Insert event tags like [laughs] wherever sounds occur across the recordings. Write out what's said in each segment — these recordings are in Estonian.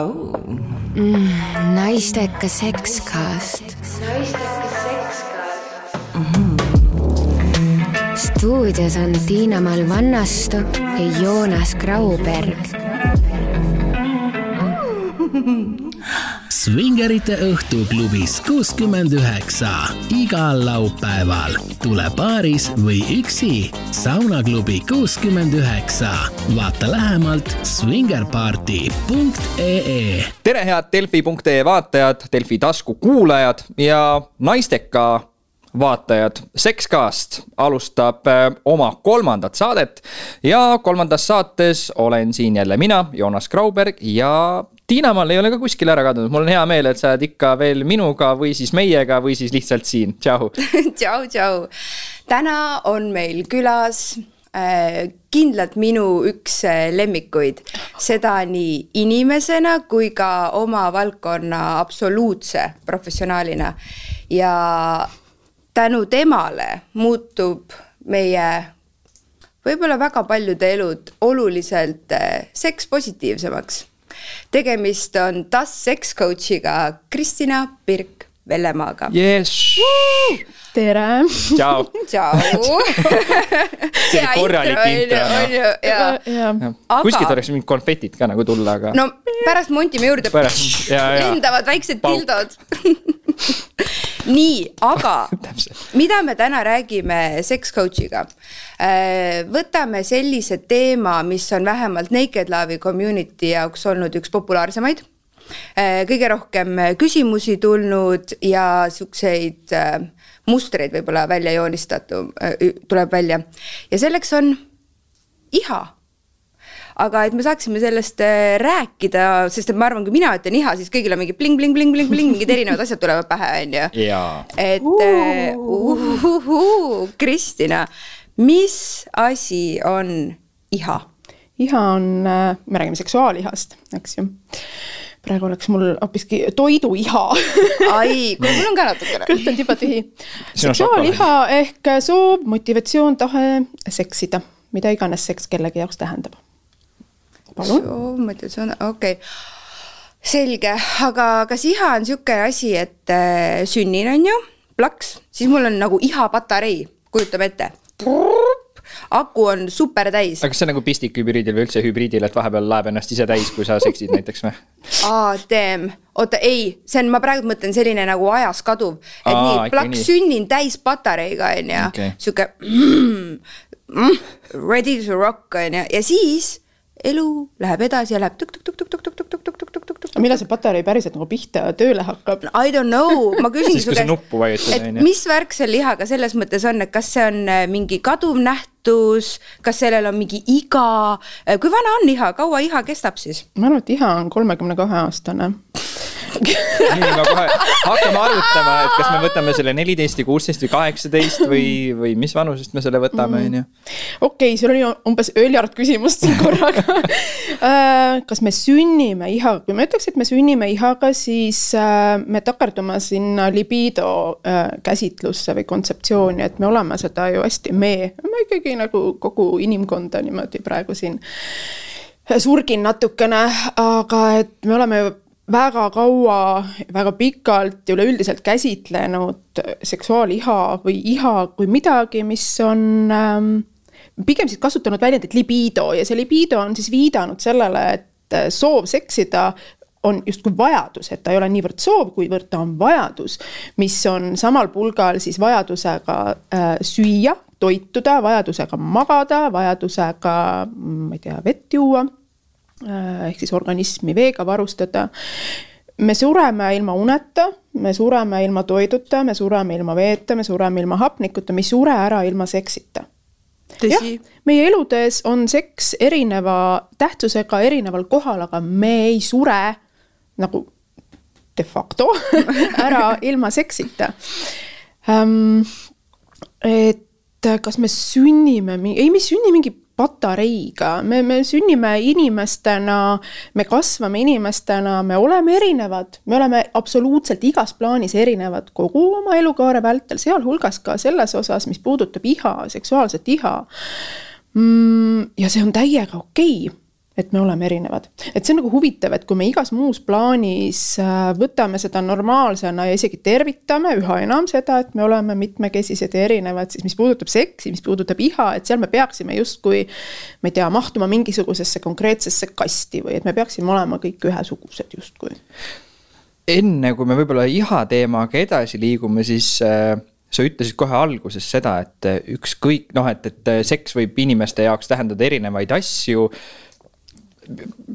oh. mm,. naistekas sekskast. mm. -hmm. stuudios on Tiina-Mall Vannastu ja Joonas Grauberg [laughs] Svingerite õhtuklubis kuuskümmend üheksa igal laupäeval. tule paaris või üksi. saunaklubi kuuskümmend üheksa. vaata lähemalt svingerparty.ee. tere, head Delfi.ee vaatajad, Delfi tasku kuulajad ja naisteka vaatajad, Sexcast alustab äh, oma kolmandat saadet ja kolmandas saates olen siin jälle mina, Joonas Grauberg ja Tiina-Mall ei ole ka kuskile ära kadunud, mul on hea meel, et sa oled ikka veel minuga või siis meiega või siis lihtsalt siin, tšau. [laughs] Tšau, tšau. täna on meil külas äh, kindlalt minu üks äh, lemmikuid, seda nii inimesena kui ka oma valdkonna absoluutse professionaalina. ja tänu temale muutub meie võib-olla väga paljude elud oluliselt äh, seks-positiivsemaks tegemist on TAS Sex Coach'iga Kristina Pirk Vellemaaga yes.. tere. tšau. [laughs] tšau. [laughs] see oli korralik intro. on ju, ja. kuskilt oleks mingid konfetid ka nagu tulla, aga. no pärast montime juurde. lendavad väiksed pildod [laughs] nii, aga [laughs] mida me täna räägime sex coach'iga? Äh, võtame sellise teema, mis on vähemalt Naked Love'i community jaoks olnud üks populaarsemaid. Äh, kõige rohkem küsimusi tulnud ja siukseid äh, mustreid võib-olla välja joonistatu, tuleb välja ja selleks on iha aga et me saaksime sellest äh, rääkida, sest et ma arvan, kui mina ütlen iha, siis kõigil on mingi bling-bling-bling-bling-bling, mingid erinevad asjad tulevad pähe, on ju. et uh, uh, uh, Kristina, mis asi on iha? iha on, äh, me räägime seksuaalihast, eks ju praegu oleks mul hoopiski toiduiha ai, [laughs] kuule mul on ka natukene. kõht on tiba tühi. seksuaaliha ehk soov, motivatsioon, tahe seksida, mida iganes seks kellegi jaoks tähendab palun. motivatsioon, okei okay. selge, aga kas iha on niisugune asi, et äh, sünnin, on ju, plaks, siis mul on nagu ihapatarei, kujutame ette aku on super täis. aga kas see on nagu pistikhübriidil või üldse hübriidil, et vahepeal laeb ennast ise täis, kui sa seksid [laughs] näiteks või? aa, damn, oota ei, see on, ma praegu mõtlen selline nagu ajas kaduv, et aa, nii, plaks nii. sünnin täis patareiga on ju, sihuke mm, mm, ready to rock on ju, ja siis elu läheb edasi ja läheb tukk-tukk-tukk-tukk-tukk-tukk-tukk-tukk-tukk-tukk. millal see patarei päriselt nagu pihta tööle hakkab? I don't know, ma küsin su käest, et mis värk seal lihaga selles mõttes on, et kas see on mingi kaduv nähtus, kas sellel on mingi iga, kui vana on iha, kaua iha kestab siis? ma arvan, et iha on kolmekümne kahe aastane nii, ma kohe hakkame arutama, et kas me võtame selle neliteist või kuusteist või kaheksateist või, või mis vanusest me selle võtame, mm. on ju. okei, sul oli umbes ööljard küsimust siin korraga [laughs] äh, kas me sünnime ihaga, kui ma ütleks, et me sünnime ihaga, siis äh, me takerdume sinna libido äh, käsitlusse või kontseptsiooni, et me oleme seda ju hästi, me, me ikkagi nagu kogu inimkonda niimoodi praegu siin surgin natukene, aga et me oleme ju väga kaua, väga pikalt ja üleüldiselt käsitlenud seksuaaliha või iha kui midagi, mis on ähm, pigem siis kasutanud väljendit libido ja see libido on siis viidanud sellele, et äh, soov seksida on justkui vajadus, et ta ei ole niivõrd soov, kuivõrd ta on vajadus, mis on samal pulgal siis vajadusega äh, süüa, toituda, vajadusega magada, vajadusega, ma ei tea, vett juua ehk siis organismi veega varustada. me sureme ilma uneta, me sureme ilma toiduta, me sureme ilma veeta, me sureme ilma hapnikuta, me ei sure ära ilma seksita. jah, meie eludes on seks erineva tähtsusega erineval kohal, aga me ei sure nagu de facto [laughs] ära ilma seksita et kas me sünnime, ei, me ei sünni mingi patareiga, me, me sünnime inimestena, me kasvame inimestena, me oleme erinevad, me oleme absoluutselt igas plaanis erinevad kogu oma elukaare vältel, sealhulgas ka selles osas, mis puudutab iha, seksuaalset iha. Mm,. ja see on täiega okei. okay et me oleme erinevad. et see on nagu huvitav, et kui me igas muus plaanis äh, võtame seda normaalsena ja isegi tervitame üha enam seda, et me oleme mitmekesised ja erinevad, siis mis puudutab seksi, mis puudutab iha, et seal me peaksime justkui. ma ei tea, mahtuma mingisugusesse konkreetsesse kasti või et me peaksime olema kõik ühesugused justkui. enne kui me võib-olla iha teemaga edasi liigume, siis äh sa ütlesid kohe alguses seda, et ükskõik noh, et, et seks võib inimeste jaoks tähendada erinevaid asju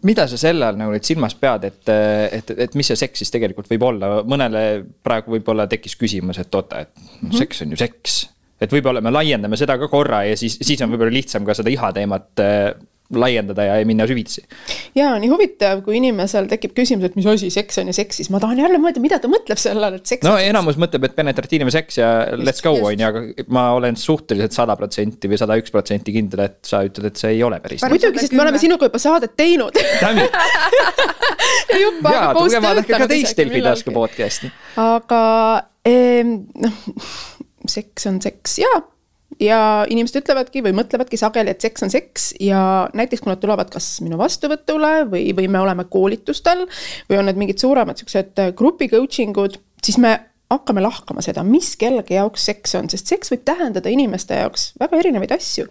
mida sa selle all nagu nüüd silmas pead, et, et, et mis see seks siis tegelikult võib olla, mõnele praegu võib-olla tekkis küsimus, et oota, et mm -hmm. seks on ju seks. et võib-olla me laiendame seda ka korra ja siis, siis on võib-olla lihtsam ka seda iha teemat laiendada ja minna süvitsi. ja nii huvitav, kui inimesel tekib küsimus, et mis asi seks on ja seks, siis ma tahan jälle mõelda, mida ta mõtleb selle all, et seks. no enamus mõtleb, et penetratiivne seks ja let's go on ju, aga ma olen suhteliselt sada protsenti või sada üks protsenti kindel, et sa ütled, et see ei ole päris. muidugi, sest me oleme sinuga juba saadet teinud [laughs] jaa, tulge vaadake ka teist Delfi tasku podcast'i. aga eh, noh, [laughs] seks on seks jaa ja inimesed ütlevadki või mõtlevadki sageli, et seks on seks ja näiteks kui nad tulevad kas minu vastuvõtule või, või me oleme koolitustel või on need mingid suuremad siuksed äh, grupi coaching ud, siis me hakkame lahkama seda, mis kellegi jaoks seks on, sest seks võib tähendada inimeste jaoks väga erinevaid asju.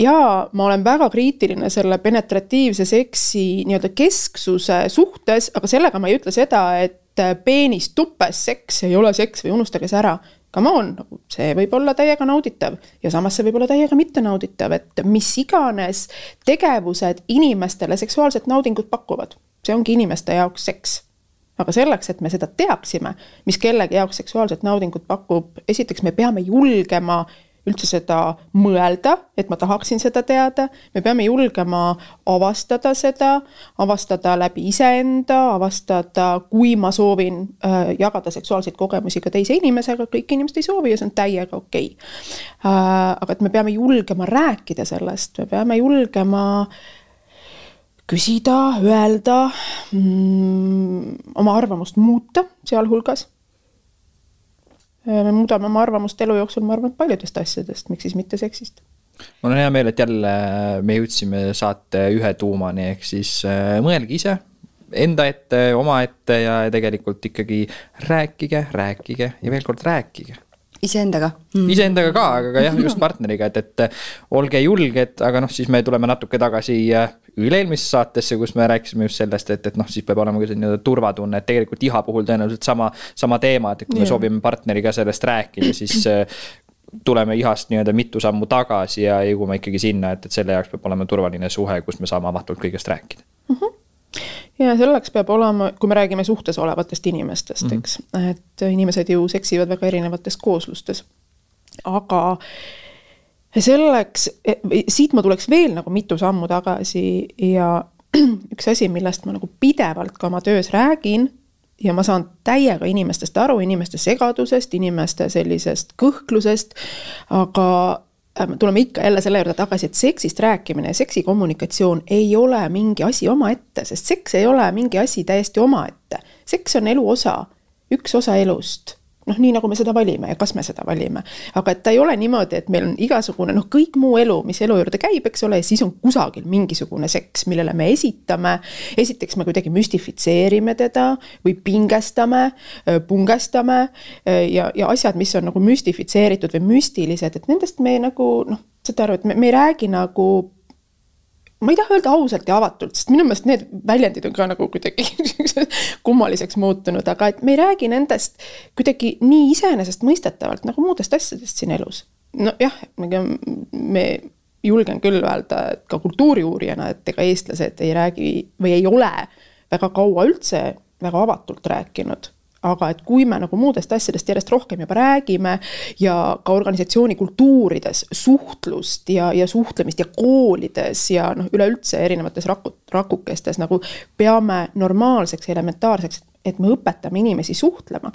ja ma olen väga kriitiline selle penetratiivse seksi nii-öelda kesksuse suhtes, aga sellega ma ei ütle seda, et äh, peenis tupes seks ei ole seks või unustage see ära come on, see võib olla täiega nauditav ja samas see võib olla täiega mittenauditav, et mis iganes tegevused inimestele seksuaalset naudingut pakuvad, see ongi inimeste jaoks seks. aga selleks, et me seda teaksime, mis kellegi jaoks seksuaalset naudingut pakub, esiteks me peame julgema üldse seda mõelda, et ma tahaksin seda teada, me peame julgema avastada seda, avastada läbi iseenda, avastada, kui ma soovin äh, jagada seksuaalseid kogemusi ka teise inimesega, kõik inimesed ei soovi ja see on täiega okei okay. äh,. aga et me peame julgema rääkida sellest, me peame julgema küsida, öelda mm,, oma arvamust muuta sealhulgas me muudame oma arvamust elu jooksul, ma arvan, paljudest asjadest, miks siis mitte seksist. mul on hea meel, et jälle me jõudsime saate ühe tuumani, ehk siis äh, mõelge ise enda ette, omaette ja tegelikult ikkagi rääkige, rääkige ja veel kord rääkige iseendaga. Mm.. iseendaga ka, aga ka jah, just partneriga, et, et olge julged, aga noh, siis me tuleme natuke tagasi üle-eelmisesse saatesse, kus me rääkisime just sellest, et, et noh, siis peab olema ka see nii-öelda turvatunne, et tegelikult iha puhul tõenäoliselt sama, sama teema, et kui me ja. soovime partneriga sellest rääkida, siis tuleme ihast nii-öelda mitu sammu tagasi ja jõuame ikkagi sinna, et, et selle jaoks peab olema turvaline suhe, kus me saame avatult kõigest rääkida ja selleks peab olema, kui me räägime suhtes olevatest inimestest mm, -hmm. eks, et inimesed ju seksivad väga erinevates kooslustes. aga selleks, siit ma tuleks veel nagu mitu sammu tagasi ja [clears throat] üks asi, millest ma nagu pidevalt ka oma töös räägin ja ma saan täiega inimestest aru, inimeste segadusest, inimeste sellisest kõhklusest, aga tuleme ikka jälle selle juurde tagasi, et seksist rääkimine ja seksikommunikatsioon ei ole mingi asi omaette, sest seks ei ole mingi asi täiesti omaette. seks on elu osa, üks osa elust noh, nii nagu me seda valime ja kas me seda valime. aga et ta ei ole niimoodi, et meil on igasugune noh, kõik muu elu, mis elu juurde käib, eks ole, ja siis on kusagil mingisugune seks, millele me esitame. esiteks me kuidagi müstifitseerime teda või pingestame, pungestame ja, ja asjad, mis on nagu müstifitseeritud või müstilised, et nendest me nagu noh, saate aru, et me, me ei räägi nagu ma ei taha öelda ausalt ja avatult, sest minu meelest need väljendid on ka nagu kuidagi [laughs] kummaliseks muutunud, aga et me ei räägi nendest kuidagi nii iseenesestmõistetavalt nagu muudest asjadest siin elus. nojah, me julgen küll öelda, et ka kultuuriuurijana, et ega eestlased ei räägi või ei ole väga kaua üldse väga avatult rääkinud aga et kui me nagu muudest asjadest järjest rohkem juba räägime ja ka organisatsiooni kultuurides suhtlust ja, ja suhtlemist ja koolides ja noh, üleüldse erinevates raku, rakukestes nagu peame normaalseks, elementaarseks, et me õpetame inimesi suhtlema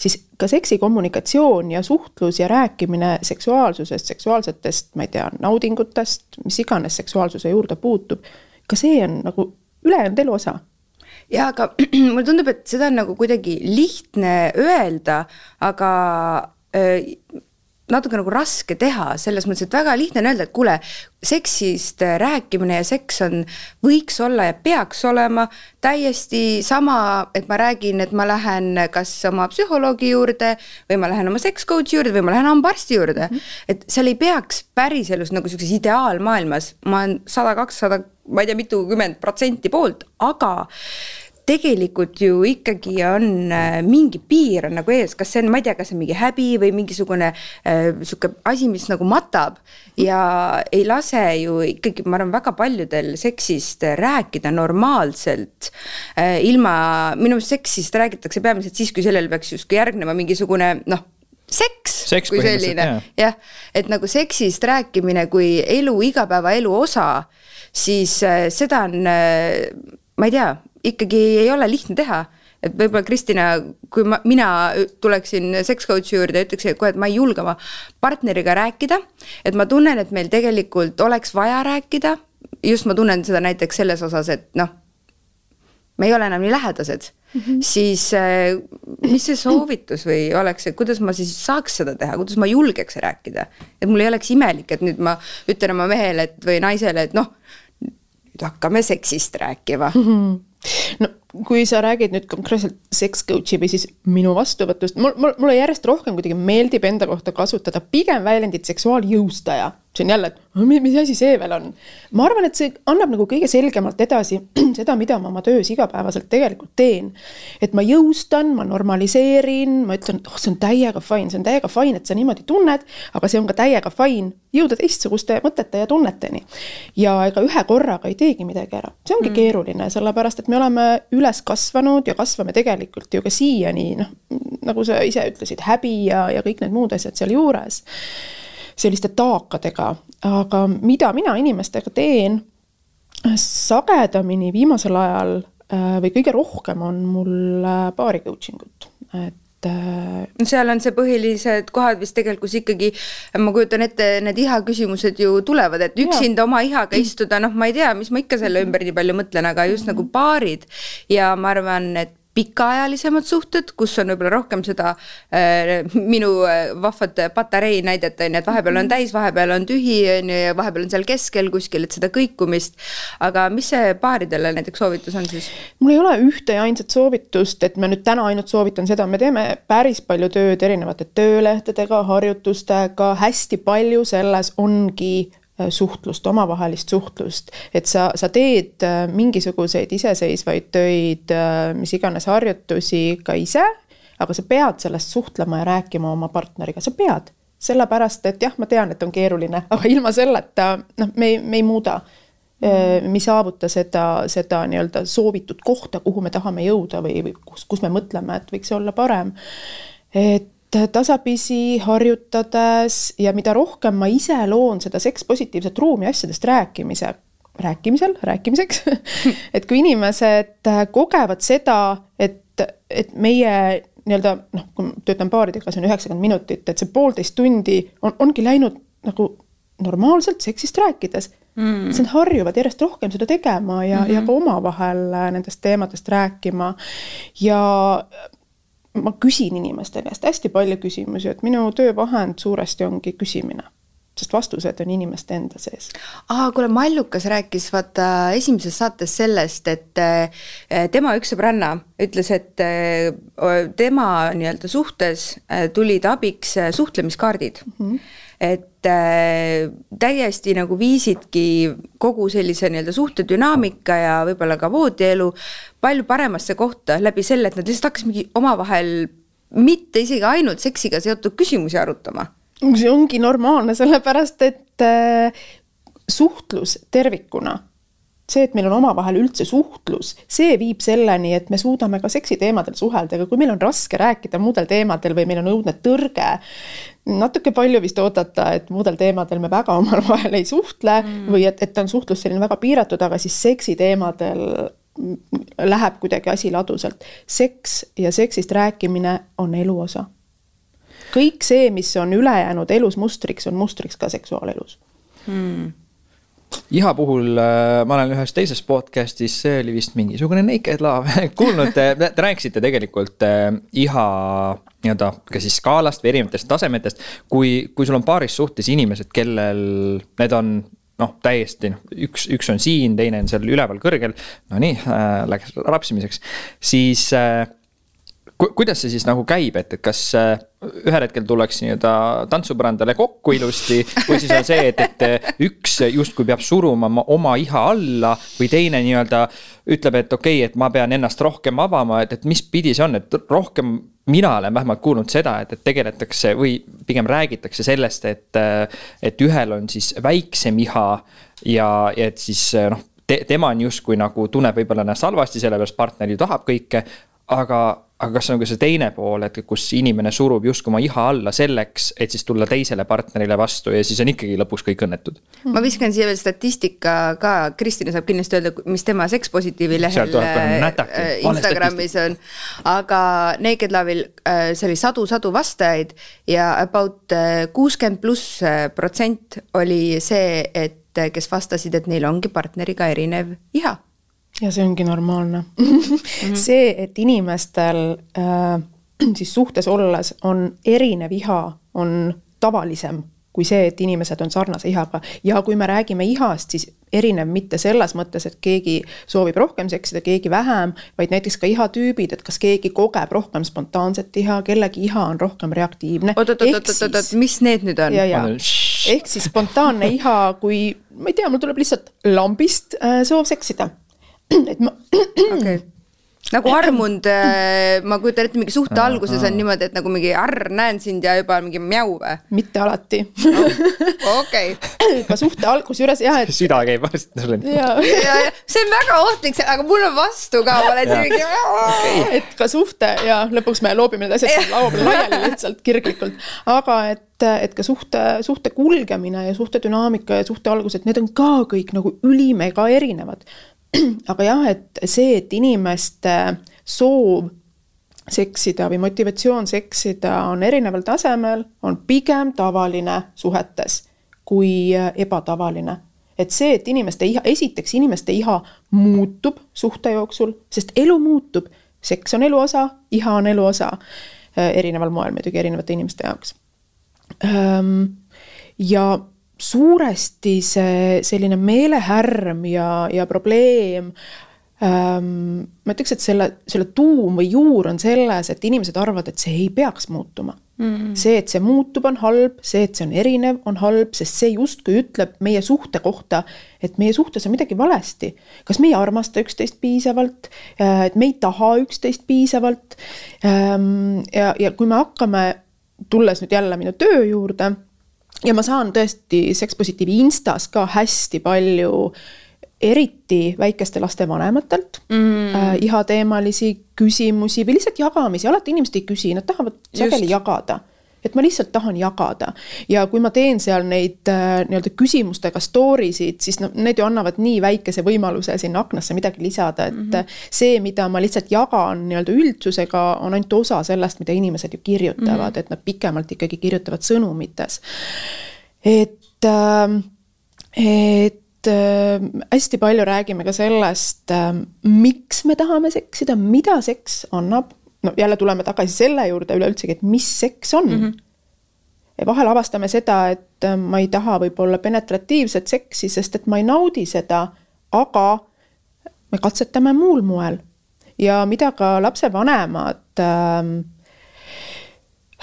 siis ka seksikommunikatsioon ja suhtlus ja rääkimine seksuaalsusest, seksuaalsetest, ma ei tea, naudingutest, mis iganes seksuaalsuse juurde puutub, ka see on nagu ülejäänud elu osa jaa, aga [clears throat] mulle tundub, et seda on nagu kuidagi lihtne öelda, aga äh, natuke nagu raske teha, selles mõttes, et väga lihtne on öelda, et kuule, seksist rääkimine ja seks on, võiks olla ja peaks olema täiesti sama, et ma räägin, et ma lähen kas oma psühholoogi juurde või ma lähen oma sex coach'i juurde või ma lähen hambaarsti juurde mm. et seal ei peaks päriselus nagu sihukeses ideaalmaailmas, ma olen sada, kakssada, ma ei tea, mitukümmend protsenti poolt, aga tegelikult ju ikkagi on äh, mingi piir on nagu ees, kas see on, ma ei tea, kas see on mingi häbi või mingisugune äh, sihuke asi, mis nagu matab. Ja ei lase ju ikkagi, ma arvan, väga paljudel seksist rääkida normaalselt äh,. ilma, minu meelest seksist räägitakse peamiselt siis, kui sellele peaks justkui järgnema mingisugune noh seks, seks kui selline, jah, et nagu seksist rääkimine kui elu, igapäevaelu osa, siis äh, seda on äh,, ma ei tea, ikkagi ei ole lihtne teha. Et võib-olla Kristina, kui ma, mina tuleksin sex coach'i juurde ja ütleks kohe, et ma ei julge oma partneriga rääkida, et ma tunnen, et meil tegelikult oleks vaja rääkida, just ma tunnen seda näiteks selles osas, et noh, me ei ole enam nii lähedased mm, -hmm. siis äh, mis see soovitus või oleks, et kuidas ma siis saaks seda teha, kuidas ma julgeks rääkida, et mul ei oleks imelik, et nüüd ma ütlen oma mehele, et või naisele, et noh, nüüd hakkame seksist rääkima mm. -hmm no kui sa räägid nüüd konkreetselt sex coach'i või siis minu vastuvõtust, mul, mul, mulle järjest rohkem kuidagi meeldib enda kohta kasutada pigem väljendit seksuaaljõustaja. see on jälle, et mis asi see veel on. ma arvan, et see annab nagu kõige selgemalt edasi [clears throat] seda, mida ma oma töös igapäevaselt tegelikult teen. et ma jõustan, ma normaliseerin, ma ütlen, et oh, see on täiega fine, see on täiega fine, et sa niimoodi tunned, aga see on ka täiega fine jõuda teistsuguste mõtete ja tunneteni. ja ega ühe korraga ei teegi midagi ära, see ongi mm. keeruline, sellepärast et me oleme üles kasvanud ja kasvame tegelikult ju ka siiani, noh, nagu sa ise ütlesid, häbi ja, ja kõik need muud asjad sealjuures. selliste taakadega, aga mida mina inimestega teen sagedamini viimasel ajal äh, või kõige rohkem on mul paari coaching ut, et et seal on see põhilised kohad vist tegelikult, kus ikkagi ma kujutan ette, need iha küsimused ju tulevad, et üksinda oma ihaga istuda, noh, ma ei tea, mis ma ikka selle ümber nii palju mõtlen, aga just nagu paarid. Ja ma arvan, et pikaajalisemad suhted, kus on võib-olla rohkem seda äh, minu äh, vahvat patarei näidet on ju, et vahepeal on täis, vahepeal on tühi on ju ja vahepeal on seal keskel kuskil, et seda kõikumist. aga mis see paaridele näiteks soovitus on siis? mul ei ole ühte ja ainsat soovitust, et ma nüüd täna ainult soovitan seda, me teeme päris palju tööd erinevate töölehtedega, harjutustega, hästi palju selles ongi suhtlust, omavahelist suhtlust. et sa, sa teed äh, mingisuguseid iseseisvaid töid, äh, mis iganes harjutusi ka ise, aga sa pead sellest suhtlema ja rääkima oma partneriga, sa pead. sellepärast, et jah, ma tean, et on keeruline, [laughs] aga ilma selleta noh, me ei, me ei muuda me ei saavuta seda, seda nii-öelda soovitud kohta, kuhu me tahame jõuda või, või kus, kus me mõtleme, et võiks olla parem. et tasapisi harjutades ja mida rohkem ma ise loon seda sekspositiivset ruumi asjadest rääkimise, rääkimisel, rääkimiseks [laughs] et kui inimesed kogevad seda, et, et meie nii-öelda noh, kui ma töötan paaridega, see on üheksakümmend minutit, et see poolteist tundi on, ongi läinud nagu normaalselt seksist rääkides mm.. siis nad harjuvad järjest rohkem seda tegema ja mm, -hmm. ja ka omavahel nendest teemadest rääkima. ja ma küsin inimeste käest hästi palju küsimusi, et minu töövahend suuresti ongi küsimine sest vastused on inimeste enda sees. aa, kuule, Mallukas rääkis vaata esimeses saates sellest, et eh, tema üks sõbranna ütles, et eh, tema nii-öelda suhtes eh, tulid abiks suhtlemiskaardid mm. -hmm et äh, täiesti nagu viisidki kogu sellise nii-öelda suhtedünaamika ja võib-olla ka voodielu palju paremasse kohta läbi selle, et nad lihtsalt hakkasid mingi omavahel mitte isegi ainult seksiga seotud küsimusi arutama. see ongi normaalne, sellepärast et äh, suhtlus tervikuna see, et meil on omavahel üldse suhtlus, see viib selleni, et me suudame ka seksiteemadel suhelda, aga kui meil on raske rääkida muudel teemadel või meil on õudne tõrge, natuke palju vist oodata, et muudel teemadel me väga [laughs] omavahel ei suhtle mm. või et, et on suhtlus selline väga piiratud, aga siis seksiteemadel läheb kuidagi asi ladusalt. seks ja seksist rääkimine on elu osa. kõik see, mis on ülejäänud elus mustriks, on mustriks ka seksuaalelus hmm iha puhul äh, ma olen ühes teises podcast'is, see oli vist mingisugune Naked Love [laughs] kuulnud, te rääkisite tegelikult äh, iha nii-öelda ka siis skaalast või erinevatest tasemetest. kui, kui sul on paaris suhtes inimesed, kellel need on noh, täiesti noh, üks, üks on siin, teine on seal üleval kõrgel. Nonii äh,, läks rapsimiseks, siis äh, kuidas see siis nagu käib, et, et kas äh, ühel hetkel tullakse nii-öelda tantsupõrandale kokku ilusti. või siis on see, et, et üks justkui peab suruma oma iha alla või teine nii-öelda ütleb, et okei okay,, et ma pean ennast rohkem avama, et, et mis pidi see on, et rohkem mina olen vähemalt kuulnud seda, et, et tegeletakse või pigem räägitakse sellest, et, et ühel on siis väiksem iha ja, ja et siis noh te,, tema on justkui nagu tunneb võib-olla ennast halvasti, sellepärast partner ju tahab kõike, aga aga kas on ka see teine pool, et kus inimene surub justkui oma iha alla selleks, et siis tulla teisele partnerile vastu ja siis on ikkagi lõpuks kõik õnnetud? ma viskan siia veel statistika ka, Kristina saab kindlasti öelda, mis tema sekspositiivi lehel äh, Instagramis on. aga Naked Love'il äh, see oli sadu-sadu vastajaid ja about äh, kuuskümmend pluss protsent oli see, et kes vastasid, et neil ongi partneriga erinev iha ja see ongi normaalne mm. -hmm. see, et inimestel äh, [clears throat] siis suhtes olles on erinev iha, on tavalisem kui see, et inimesed on sarnase ihaga ja kui me räägime ihast, siis erinev mitte selles mõttes, et keegi soovib rohkem seksida, keegi vähem, vaid näiteks ka ihatüübid, et kas keegi kogeb rohkem spontaanset iha, kellegi iha on rohkem reaktiivne. oot, oot, oot, oot, oot, mis need nüüd on? ehk siis spontaanne iha, kui ma ei tea, mul tuleb lihtsalt lambist äh, soov seksida et ma [clears throat] okay nagu armunud, äh, ma kujutan ette, mingi suhte alguses on niimoodi, et nagu mingi arr, näen sind ja juba mingi mjau või? mitte alati. okei. [laughs] ka suhte algusjuures jah, et. süda käib varsti sul on. [laughs] see on väga ohtlik, aga mul on vastu ka, ma olen siin mingi okay.. [laughs] et ka suhte ja lõpuks me loobime need asjad laua peal laiali lihtsalt kirglikult, aga et et ka suhte, suhte kulgemine ja suhte dünaamika ja suhte algus, et need on ka kõik nagu ülimega erinevad [clears throat] aga jah, et see, et inimeste soov seksida või motivatsioon seksida on erineval tasemel, on pigem tavaline suhetes kui ebatavaline. et see, et inimeste iha, esiteks inimeste iha muutub suhte jooksul, sest elu muutub, seks on elu osa, iha on elu osa, erineval moel muidugi erinevate inimeste jaoks. Ja suuresti see selline meelehärm ja, ja probleem ähm,. ma ütleks, et selle, selle tuum või juur on selles, et inimesed arvavad, et see ei peaks muutuma mm.. see, et see muutub, on halb, see, et see on erinev, on halb, sest see justkui ütleb meie suhte kohta, et meie suhtes on midagi valesti. kas me ei armasta üksteist piisavalt, äh, et me ei taha üksteist piisavalt. Ähm, ja, ja kui me hakkame, tulles nüüd jälle minu töö juurde ja ma saan tõesti Sex Positiivi Instas ka hästi palju eriti väikeste laste vanematelt mm. äh, ihateemalisi küsimusi või lihtsalt jagamisi, alati inimesed ei küsi, nad tahavad sageli jagada et ma lihtsalt tahan jagada ja kui ma teen seal neid äh, nii-öelda küsimustega story sid, siis noh, need ju annavad nii väikese võimaluse sinna aknasse midagi lisada, et mm -hmm. see, mida ma lihtsalt jagan nii-öelda üldsusega, on ainult osa sellest, mida inimesed ju kirjutavad mm, -hmm. et nad pikemalt ikkagi kirjutavad sõnumites. et äh,, et äh, hästi palju räägime ka sellest äh,, miks me tahame seksida, mida seks annab no jälle tuleme tagasi selle juurde üleüldsegi, et mis seks on mm. -hmm. ja vahel avastame seda, et äh, ma ei taha võib-olla penetratiivset seksi, sest et ma ei naudi seda, aga me katsetame muul moel. ja mida ka lapsevanemad äh,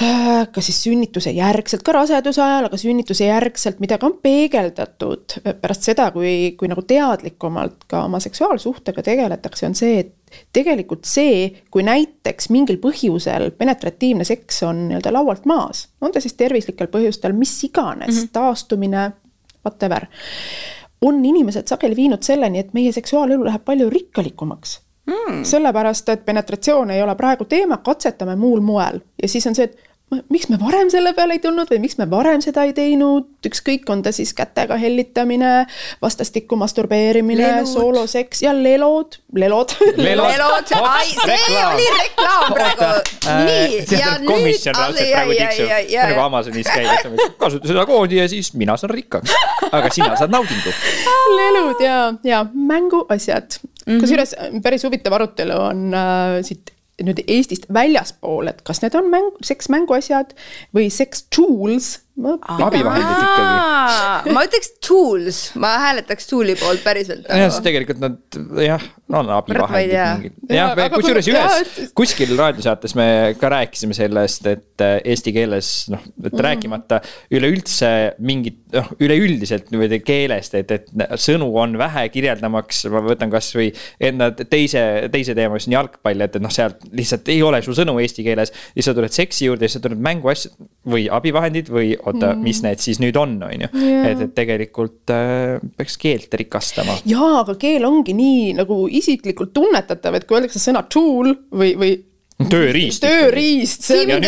Äh, ka siis sünnituse järgselt, ka raseduse ajal, aga sünnituse järgselt, mida ka on peegeldatud pärast seda, kui, kui nagu teadlikumalt ka oma seksuaalsuhtega tegeletakse, on see, et tegelikult see, kui näiteks mingil põhjusel penetratiivne seks on nii-öelda laualt maas, on ta siis tervislikel põhjustel, mis iganes mm, -hmm. taastumine, whatever, on inimesed sageli viinud selleni, et meie seksuaalelu läheb palju rikkalikumaks. Mm.. sellepärast, et penetratsioon ei ole praegu teema, katsetame muul moel. Ja siis on see, et miks me varem selle peale ei tulnud või miks me varem seda ei teinud, ükskõik, on ta siis kätega hellitamine, vastastikku masturbeerimine, sooloseks ja lelod, lelod. Lelod. Ai, see Reklaam. oli reklaam praegu. nii, ja nüüd. nagu Amazonis käib, kasuta seda koodi ja siis mina saan rikkaks. aga sina saad naudingu. lelud ja, ja mänguasjad -hmm.. kusjuures päris huvitav arutelu on äh, siit nüüd Eestist väljaspool, et kas need on mäng, seksmänguasjad või sex tools. Abivahendid ikkagi. ma ütleks tools, ma hääletaks tool'i poolt päriselt. jah, sest tegelikult nad jah, on abivahendid jah, kusjuures ühes kuskil raadiosaates me ka rääkisime sellest, et äh, eesti keeles noh, et Mhm. rääkimata üleüldse mingit noh, üleüldiselt niimoodi keelest, et, et sõnu on vähe kirjeldamaks, ma võtan kasvõi enda teise, teise teema, mis on jalgpall, et, et noh, sealt lihtsalt ei ole su sõnu eesti keeles. siis sa tuled seksi juurde ja siis sa tuled mänguasjad või abivahendid või oota, mis need siis nüüd on, on ju. Et, et tegelikult äh, peaks keelt rikastama jaa, aga keel ongi nii nagu isiklikult tunnetatav, et kui öeldakse sõna tool või, või tööriist. tööriist, Ja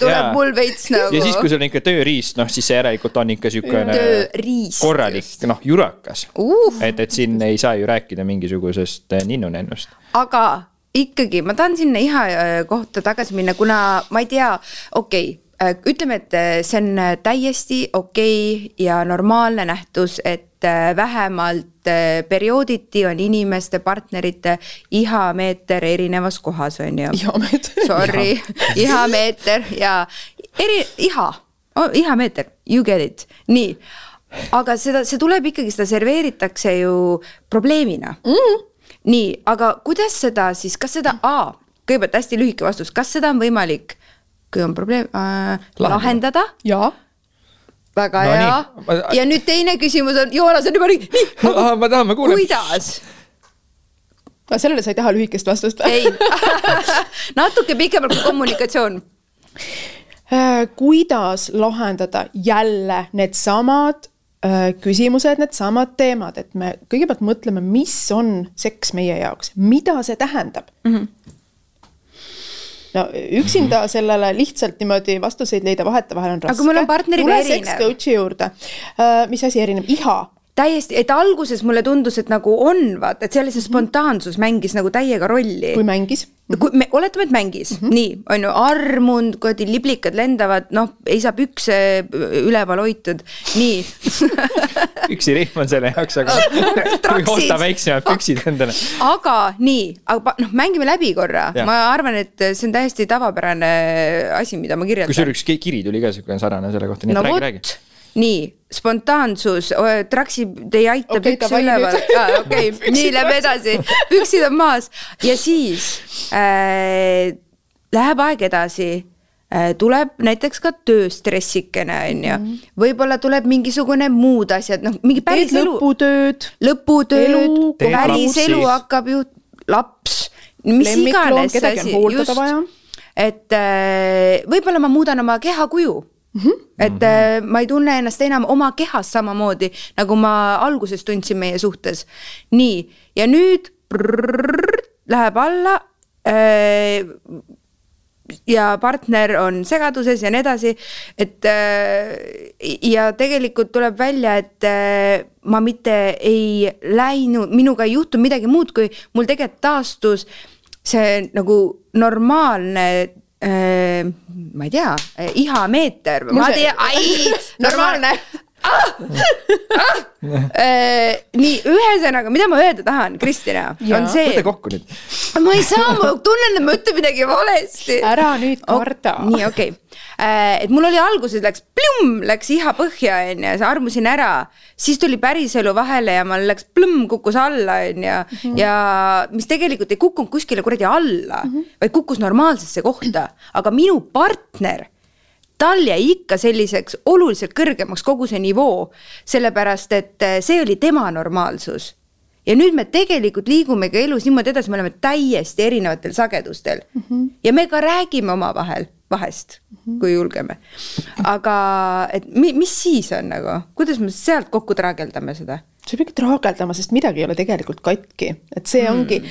tuleb Jaa. mul veits nagu. ja siis, kui sul on ikka tööriist, noh siis see järelikult on ikka siukene korralik noh, jurakas Uh.. et, et siin ei saa ju rääkida mingisugusest eh, ninnunennust. aga ikkagi ma tahan sinna iha äh, kohta tagasi minna, kuna ma ei tea, okei okay,, ütleme, et äh, see on äh, täiesti okei okay ja normaalne nähtus, et äh, vähemalt äh, periooditi on inimeste, partnerite ihameeter erinevas kohas, on ju. ihameet. Sorry, ihameeter ja eri, iha oh,, ihameeter, you get it, nii. aga seda, see tuleb ikkagi, seda serveeritakse ju probleemina mm.. nii, aga kuidas seda siis, kas seda A, kõigepealt hästi lühike vastus, kas seda on võimalik, kui on probleem äh,, lahendada? jaa, väga No no, hea ja nüüd teine küsimus on, Joonas on juba nii, nii, [laughs] ma tahan, ma kuulen. kuidas? sellele sa ei taha lühikest vastust ei, [laughs] natuke pikemalt kui kommunikatsioon Äh, kuidas lahendada jälle needsamad äh, küsimused, needsamad teemad, et me kõigepealt mõtleme, mis on seks meie jaoks, mida see tähendab mm. Mhm. -hmm. No üksinda sellele lihtsalt niimoodi vastuseid leida vahetevahel on raske. kui mul on partneriga erinev. coach'i juurde, mis asi erineb, iha täiesti, et alguses mulle tundus, et nagu on, vaata, et seal see spontaansus mängis nagu täiega rolli kui. mängis kui me oletame, et mängis mm, -hmm. nii on ju, armund, kuradi liblikad lendavad, noh, ei saa pükse üleval hoitud, nii [laughs] püksirihm on selle jaoks, aga [laughs] osta väiksemad püksid endale. aga nii, aga noh, mängime läbi korra, ma arvan, et see on täiesti tavapärane asi, mida ma kirjeldan. kusjuures üks kiri tuli ka siukene sarnane selle kohta, nii no et räägi, räägi. nii, spontaansus, traksid ei aita Okei, okay, davai üleval. okei, [laughs] nii lähme edasi, püksid on maas. Ja siis äh, läheb aeg edasi. Äh, tuleb näiteks ka tööstressikene, on ju, võib-olla tuleb mingisugune muud asjad, noh, mingi päris teed elu, lõputööd, lõputööd päris elu hakkab ju, laps, mis Lemmikloom, iganes asi, vaja. et äh, võib-olla ma muudan oma kehakuju Mm -hmm. et äh, ma ei tunne ennast enam oma kehas samamoodi, nagu ma alguses tundsin meie suhtes. nii, ja nüüd prrrr, läheb alla äh, ja partner on segaduses ja nii edasi, et äh, ja tegelikult tuleb välja, et äh, ma mitte ei läinud, minuga ei juhtunud midagi muud, kui mul tegelikult taastus see nagu normaalne ma ei tea, ihameeter, Mul ma tean, ai, [laughs] normaalne. Äh, nii, ühesõnaga, mida ma öelda tahan, Kristina, on see võta, kokku nüüd. ma ei saa, ma tunnen, et ma ütlen midagi valesti. ära nüüd karda oh,. nii, okei okay.. et mul oli alguses läks plõmm, läks iha põhja, onju, armusin ära, siis tuli päriselu vahele ja mul läks plõmm, kukkus alla, onju. ja mis tegelikult ei kukkunud kuskile kuradi alla mm, -hmm. vaid kukkus normaalsesse kohta, aga minu partner tal jäi ikka selliseks oluliselt kõrgemaks kogu see nivoo, sellepärast et eh, see oli tema normaalsus ja nüüd me tegelikult liigumegi elus niimoodi edasi, me oleme täiesti erinevatel sagedustel mm. -hmm. ja me ka räägime omavahel vahest mm, -hmm. kui julgeme. aga et mi, mis siis on nagu, kuidas me sealt kokku traageldame seda? sa peagi traageldama, sest midagi ei ole tegelikult katki, et see mm. ongi,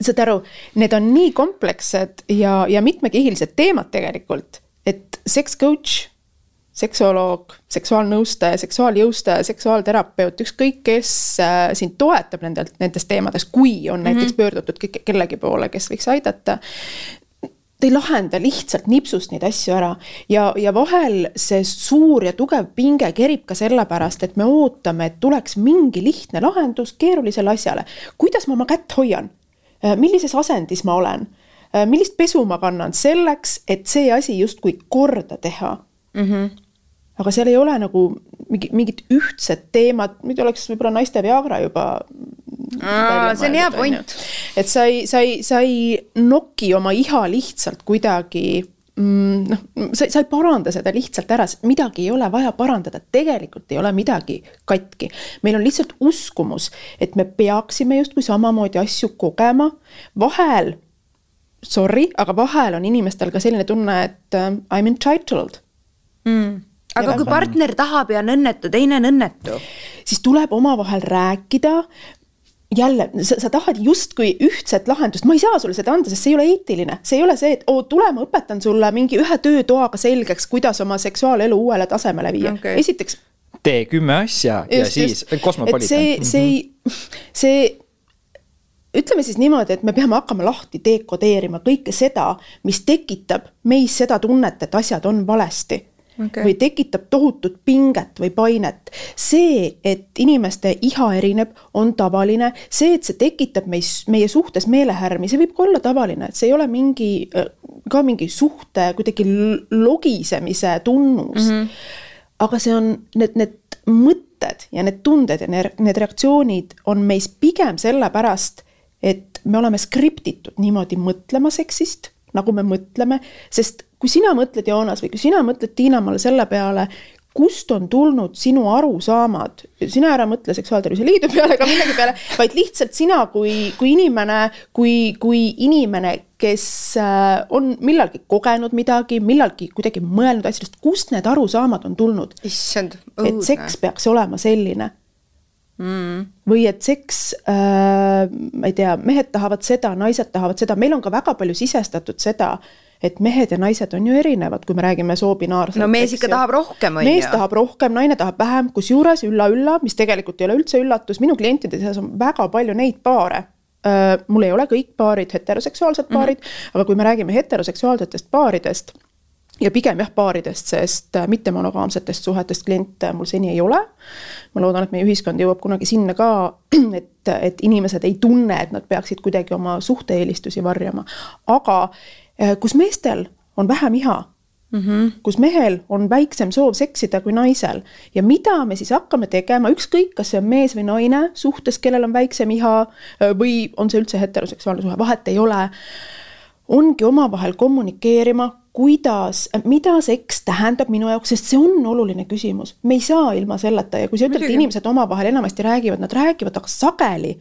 saad aru, need on nii komplekssed ja, ja mitmekihilised teemad tegelikult, sex coach seksuoloog, seksuaalnõustaja, seksuaaljõustaja, seksuaalterapeut, ükskõik kes äh, sind toetab nendelt, nendes teemades, kui on mm -hmm. näiteks pöördutud kellegi poole, kes võiks aidata. ta ei lahenda lihtsalt nipsust neid asju ära ja, ja vahel see suur ja tugev pinge kerib ka sellepärast, et me ootame, et tuleks mingi lihtne lahendus keerulisele asjale. kuidas ma oma kätt hoian? Äh, millises asendis ma olen? Äh, millist pesu ma kannan selleks, et see asi justkui korda teha mm. -hmm aga seal ei ole nagu mingi, mingit ühtset teemat, muidu oleks võib-olla naiste Viagra juba. see on hea point. et sa ei, sa ei, sa ei noki oma iha lihtsalt kuidagi mm, noh, sa, sa ei paranda seda lihtsalt ära, sest midagi ei ole vaja parandada, tegelikult ei ole midagi katki. meil on lihtsalt uskumus, et me peaksime justkui samamoodi asju kogema, vahel, sorry, aga vahel on inimestel ka selline tunne, et uh, I m entitled mm aga kui partner tahab ja on õnnetu, teine on õnnetu? siis tuleb omavahel rääkida, jälle, sa, sa tahad justkui ühtset lahendust, ma ei saa sulle seda anda, sest see ei ole eetiline, see ei ole see, et oo, tule, ma õpetan sulle mingi ühe töötoaga selgeks, kuidas oma seksuaalelu uuele tasemele viia okay., esiteks. tee kümme asja just, ja siis kosmopoliitan. see, see ei, see ütleme siis niimoodi, et me peame hakkama lahti dekodeerima kõike seda, mis tekitab meis seda tunnet, et asjad on valesti okay. või tekitab tohutut pinget või painet. see, et inimeste iha erineb, on tavaline, see, et see tekitab meis, meie suhtes meelehärmi, see võib ka olla tavaline, et see ei ole mingi, ka mingi suhte kuidagi logisemise tunnus mm. -hmm. aga see on need, need mõtted ja need tunded ja need, need reaktsioonid on meis pigem sellepärast, et me oleme skriptitud niimoodi mõtlema seksist, nagu me mõtleme, sest kui sina mõtled, Joonas, või kui sina mõtled, Tiina-Mall, selle peale, kust on tulnud sinu arusaamad, sina ära mõtle Seksuaaltervise Liidu peale ega millegi peale, vaid lihtsalt sina kui, kui inimene, kui, kui inimene, kes äh, on millalgi kogenud midagi, millalgi kuidagi mõelnud asjadest, kust need arusaamad on tulnud? issand, õudne. et seks peaks olema selline mm.. või et seks äh,, ma ei tea, mehed tahavad seda, naised tahavad seda, meil on ka väga palju sisestatud seda et mehed ja naised on ju erinevad, kui me räägime soobinaarselt. no mees ikka tahab rohkem, on ju. mees tahab rohkem, naine tahab vähem, kusjuures ülla-ülla, mis tegelikult ei ole üldse üllatus, minu klientide seas on väga palju neid paare mul ei ole kõik paarid heteroseksuaalsed paarid mm, -hmm. aga kui me räägime heteroseksuaalsetest paaridest ja pigem jah, paaridest, sest mittemonogaamsetest suhetest kliente mul seni ei ole. ma loodan, et meie ühiskond jõuab kunagi sinna ka, [clears throat] et, et inimesed ei tunne, et nad peaksid kuidagi oma suhte-eelistusi varjama. aga Äh, kus meestel on vähem iha mm, -hmm. kus mehel on väiksem soov seksida kui naisel ja mida me siis hakkame tegema, ükskõik, kas see on mees või naine suhtes, kellel on väiksem iha äh, või on see üldse heteroseksuaalne suhe, vahet ei ole. ongi omavahel kommunikeerima, kuidas, mida seks tähendab minu jaoks, sest see on oluline küsimus, me ei saa ilma selleta ja kui sa ütled, et inimesed omavahel enamasti räägivad, nad räägivad, aga sageli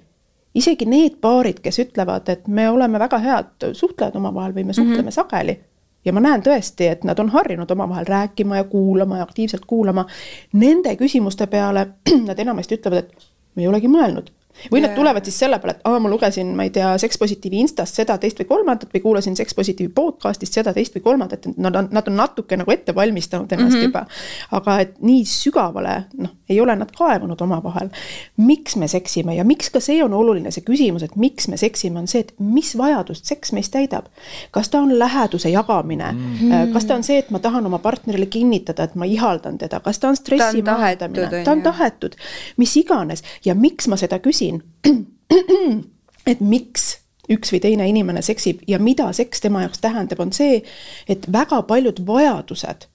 isegi need paarid, kes ütlevad, et me oleme väga head suhtlejad omavahel või me suhtleme mm -hmm. sageli ja ma näen tõesti, et nad on harjunud omavahel rääkima ja kuulama ja aktiivselt kuulama. Nende küsimuste peale [clears throat] nad enamasti ütlevad, et me ei olegi mõelnud või yeah. nad tulevad siis selle peale, et aa, ma lugesin, ma ei tea, Sex Positiivi Instast seda, teist või kolmandat või kuulasin Sex Positiivi podcast'ist seda, teist või kolmandat, et nad on, nad on natuke nagu ette valmistanud ennast mm -hmm. juba. aga et nii sügavale, noh, ei ole nad kaevunud omavahel. miks me seksime ja miks ka see on oluline, see küsimus, et miks me seksime, on see, et mis vajadust seks meis täidab. kas ta on läheduse jagamine mm, -hmm. kas ta on see, et ma tahan oma partnerile kinnitada, et ma ihaldan teda, kas ta on stressi maandamine, ta on tahetud, mis iganes ja miks ma seda küsin küsin, [clears throat] et miks üks või teine inimene seksib ja mida seks tema jaoks tähendab, on see, et väga paljud vajadused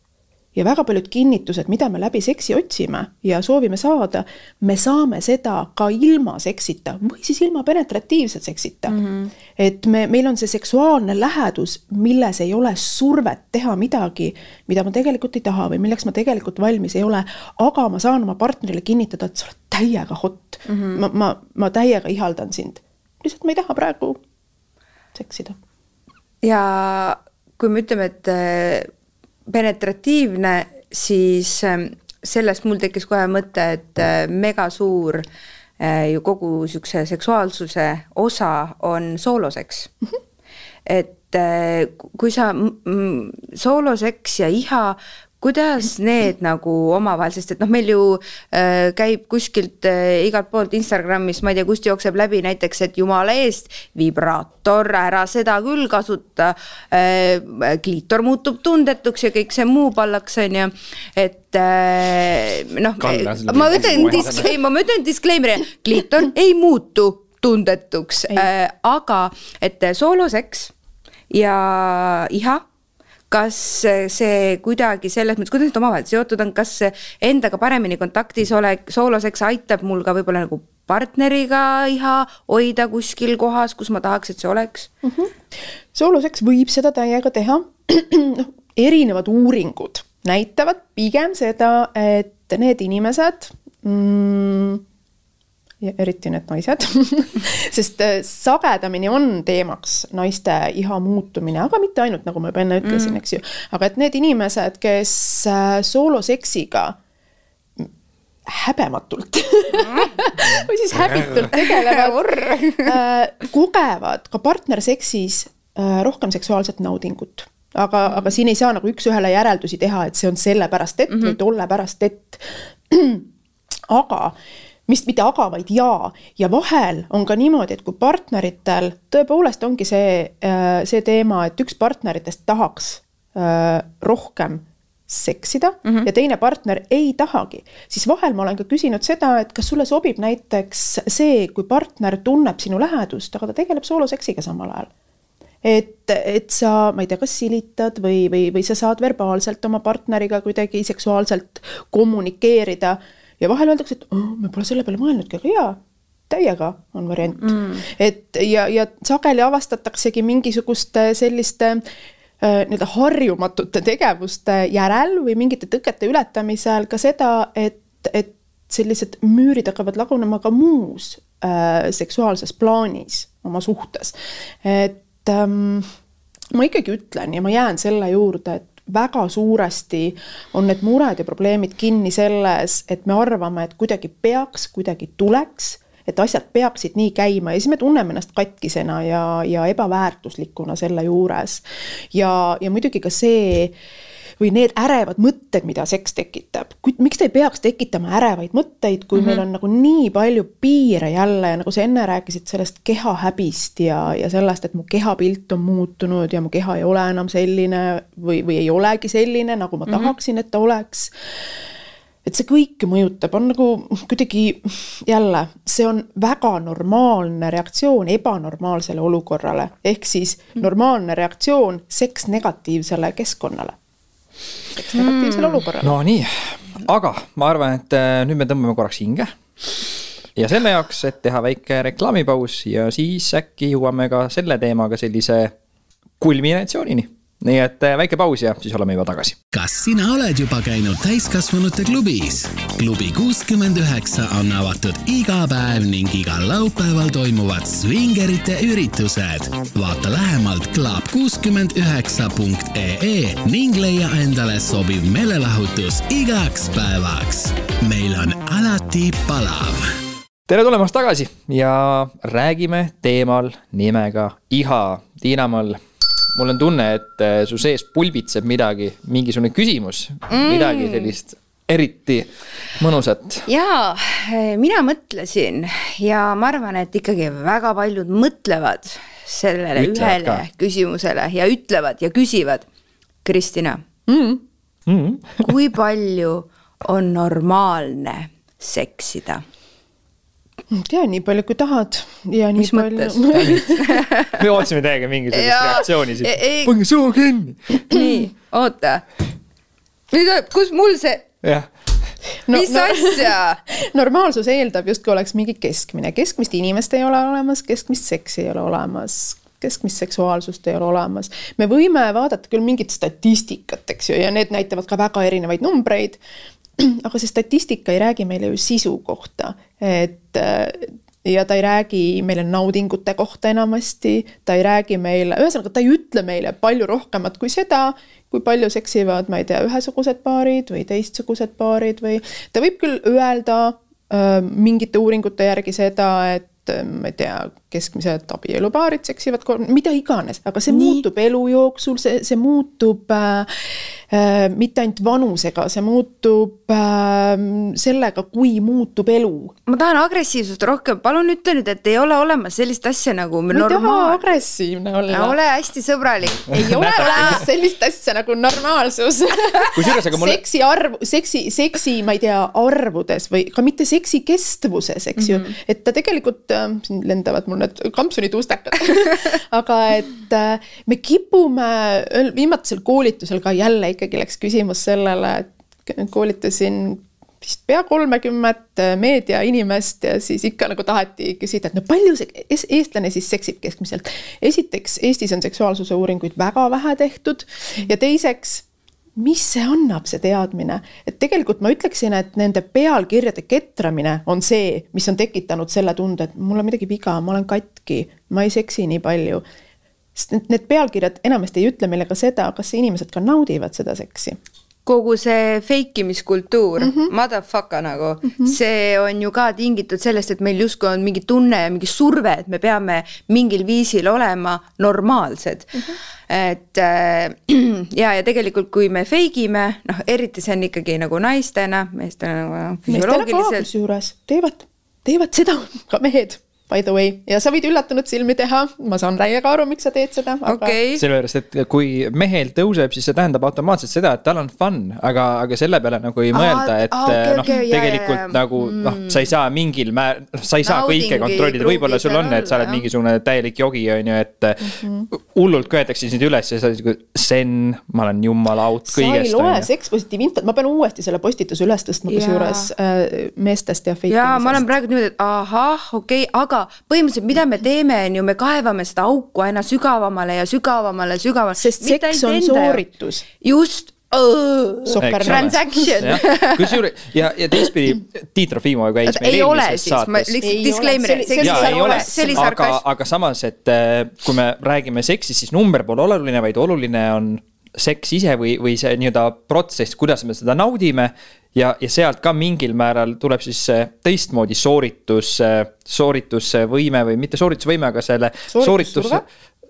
ja väga paljud kinnitused, mida me läbi seksi otsime ja soovime saada, me saame seda ka ilma seksita või siis ilma penetratiivse seksita mm. -hmm. et me, meil on see seksuaalne lähedus, milles ei ole survet teha midagi, mida ma tegelikult ei taha või milleks ma tegelikult valmis ei ole, aga ma saan oma partnerile kinnitada, et sa oled täiega hot mm. -hmm. ma, ma, ma täiega ihaldan sind. lihtsalt ma ei taha praegu seksida. ja kui me ütleme, et penetratiivne, siis ähm, sellest mul tekkis kohe mõte, et äh, mega suur äh, ju kogu siukse seksuaalsuse osa on sooloseks mm. -hmm. et äh, kui sa sooloseks ja iha kuidas need nagu omavahel, sest et noh, meil ju äh, käib kuskilt äh, igalt poolt Instagramis, ma ei tea, kust jookseb läbi näiteks, et jumala eest, vibraator, ära seda küll kasuta äh,. kliitor muutub tundetuks ja kõik see muu pallaks, on ju, et äh, noh, ma ütlen, ei, ma ütlen disclaimer'i, kliitor [laughs] ei muutu tundetuks, äh, aga et sooloseks ja iha kas see kuidagi selles mõttes, kuidas need omavahel seotud on, kas endaga paremini kontaktis olek, sooloseks aitab mul ka võib-olla nagu partneriga iha hoida kuskil kohas, kus ma tahaks, et see oleks mm? -hmm. sooloseks võib seda täiega teha [clears throat] noh, erinevad uuringud näitavad pigem seda, et need inimesed mm, ja eriti need naised [laughs] sest äh, sagedamini on teemaks naiste iha muutumine, aga mitte ainult, nagu ma juba enne ütlesin mm., eks ju. aga et need inimesed, kes äh, sooloseksiga häbematult [laughs] või siis häbitult tegelevad äh, kogevad ka partnerseksis rohkem seksuaalset naudingut aga mm., aga siin ei saa nagu üks-ühele järeldusi teha, et see on sellepärast, et mm -hmm. või tolle pärast, et. [clears throat] aga mis mitte aga, vaid ja. ja vahel on ka niimoodi, et kui partneritel tõepoolest ongi see, äh, see teema, et üks partneritest tahaks äh, rohkem seksida mm -hmm. ja teine partner ei tahagi, siis vahel ma olen ka küsinud seda, et kas sulle sobib näiteks see, kui partner tunneb sinu lähedust, aga ta tegeleb sooloseksiga samal ajal et, et sa, ma ei tea, kas silitad või, või, või sa saad verbaalselt oma partneriga kuidagi seksuaalselt kommunikeerida ja vahel öeldakse, et oh, me pole selle peale mõelnudki, aga jaa, täiega on variant mm.. et ja, ja sageli avastataksegi mingisuguste selliste äh, nii-öelda harjumatute tegevuste järel või mingite tõkete ületamisel ka seda, et, et sellised müürid hakkavad lagunema ka muus äh, seksuaalses plaanis oma suhtes. et ähm, ma ikkagi ütlen ja ma jään selle juurde, et väga suuresti on need mured ja probleemid kinni selles, et me arvame, et kuidagi peaks, kuidagi tuleks, et asjad peaksid nii käima ja siis me tunneme ennast katkisena ja, ja ebaväärtuslikuna selle juures. ja, ja muidugi ka see või need ärevad mõtted, mida seks tekitab. miks ta ei peaks tekitama ärevaid mõtteid, kui mm -hmm. meil on nagu nii palju piire jälle ja nagu sa enne rääkisid sellest kehahäbist ja, ja sellest, et mu kehapilt on muutunud ja mu keha ei ole enam selline või, või ei olegi selline, nagu ma mm -hmm. tahaksin, et ta oleks et see kõik mõjutab, on nagu kuidagi jälle, see on väga normaalne reaktsioon ebanormaalsele olukorrale, ehk siis mhm. normaalne reaktsioon seks negatiivsele keskkonnale negatiivsele mm. olukorrale. no nii, aga ma arvan, et äh, nüüd me tõmbame korraks hinge. ja selle jaoks, et teha väike reklaamipaus ja siis äkki jõuame ka selle teemaga sellise kulminatsioonini nii et äh, väike paus ja siis oleme juba tagasi. kas sina oled juba käinud täiskasvanute klubis? klubi kuuskümmend üheksa on avatud iga päev ning igal laupäeval toimuvad svingerite üritused. vaata lähemalt club kuuskümmend üheksa punkt ee ning leia endale sobiv meelelahutus igaks päevaks. meil on alati palav tere tulemast tagasi ja räägime teemal nimega iha. Tiina-Mall mul on tunne, et äh, su sees pulbitseb midagi, mingisugune küsimus mm., midagi sellist eriti mõnusat. jaa, mina mõtlesin ja ma arvan, et ikkagi väga paljud mõtlevad sellele ütlevad ühele ka. küsimusele ja ütlevad ja küsivad. Kristina mm., mm. kui palju on normaalne seksida? Tea nii palju, kui tahad ja nii Mis palju. [laughs] me ootasime teiega mingisugust reaktsiooni siit. pange suu kinni. nii, oota. nüüd, kus mul see. jah no, mis no, asja [laughs] normaalsus eeldab justkui oleks mingi keskmine, keskmist inimest ei ole olemas, keskmist seksi ei ole olemas keskmist seksuaalsust ei ole olemas. me võime vaadata küll mingit statistikat, eks ju, ja need näitavad ka väga erinevaid numbreid. [clears throat] aga see statistika ei räägi meile ju sisu kohta, et äh, ja ta ei räägi meile naudingute kohta enamasti, ta ei räägi meile, ühesõnaga ta ei ütle meile palju rohkemat kui seda, kui palju seksivad, ma ei tea, ühesugused paarid või teistsugused paarid või ta võib küll öelda äh, mingite uuringute järgi seda, et äh, ma ei tea, keskmised abielupaarid seksivad kolm, mida iganes, aga see Nii. muutub elu jooksul, see, see muutub äh, äh, mitte ainult vanusega, see muutub äh, sellega, kui muutub elu. ma tahan agressiivsust rohkem, palun ütle nüüd, et ei ole olemas sellist asja nagu ma ei normaal... taha agressiivne olla. ole hästi sõbralik. ei [laughs] ole olemas sellist asja nagu normaalsus kusjuures, aga mul seksi arv, seksi, seksi, ma ei tea, arvudes või ka mitte seksi kestvuses, eks mm -hmm. ju, mhm. et ta tegelikult äh,, siin lendavad mul need kampsunid ustakad [laughs] aga et äh, me kipume, viimasel koolitusel ka jälle ikkagi läks küsimus sellele, et koolitasin vist pea kolmekümmet äh, meediainimest ja siis ikka nagu taheti küsida, et no palju see eestlane siis seksib keskmiselt. esiteks, Eestis on seksuaalsuse uuringuid väga vähe tehtud ja teiseks mis see annab, see teadmine, et tegelikult ma ütleksin, et nende pealkirjade ketramine on see, mis on tekitanud selle tunde, et mul on midagi viga, ma olen katki, ma ei seksi nii palju. sest need, need pealkirjad enamasti ei ütle meile ka seda, kas inimesed ka naudivad seda seksi kogu see fake imiskultuur mm, -hmm. motherfucker nagu mm, -hmm. see on ju ka tingitud sellest, et meil justkui on mingi tunne ja mingi surve, et me peame mingil viisil olema normaalsed mm. -hmm. et äh, [clears throat] ja, ja tegelikult, kui me fake ime, noh, eriti see on ikkagi nagu naistena, meestena nagu füsioloogiliselt. kusjuures teevad, teevad seda ka mehed by the way, ja sa võid üllatunud silmi teha, ma saan täiega aru, miks sa teed seda aga.... Okay. sellepärast, et kui mehel tõuseb, siis see tähendab automaatselt seda, et tal on fun, aga, aga selle peale nagu ei mõelda, et okay, noh okay,, tegelikult yeah, nagu noh, sa ei saa mingil määr-, noh, sa ei saa Naudingi kõike kontrollida, võib-olla sul on, et sa oled mingisugune täielik jogi, on ju, et mm -hmm. hullult köetakse sind üles ja sa oled nagu zen, ma olen jumala out kõigest. sa ei loe Sex Positiiv Infot, ma pean uuesti selle postituse üles tõstma, kusjuures äh, meestest ja fake imisest. jaa, ma olen praegu niimoodi, et ahah, okei okay,, aga aga põhimõtteliselt, mida me teeme, on ju, me kaevame seda auku aina sügavamale ja sügavamale, sügavamale. sest seks on sooritus. just transaction. kusjuures ja, ja teistpidi Tiit Trofimov käis meil eelmises saates. ma lihtsalt disclaimer, see oli, see oli sarkasm. aga, aga samas, et äh, kui me räägime seksist, siis number pole oluline, vaid oluline on seks ise või, või see nii-öelda protsess, kuidas me seda naudime ja, ja sealt ka mingil määral tuleb siis teistmoodi sooritus, sooritusvõime või mitte sooritusvõime, aga selle sooritus.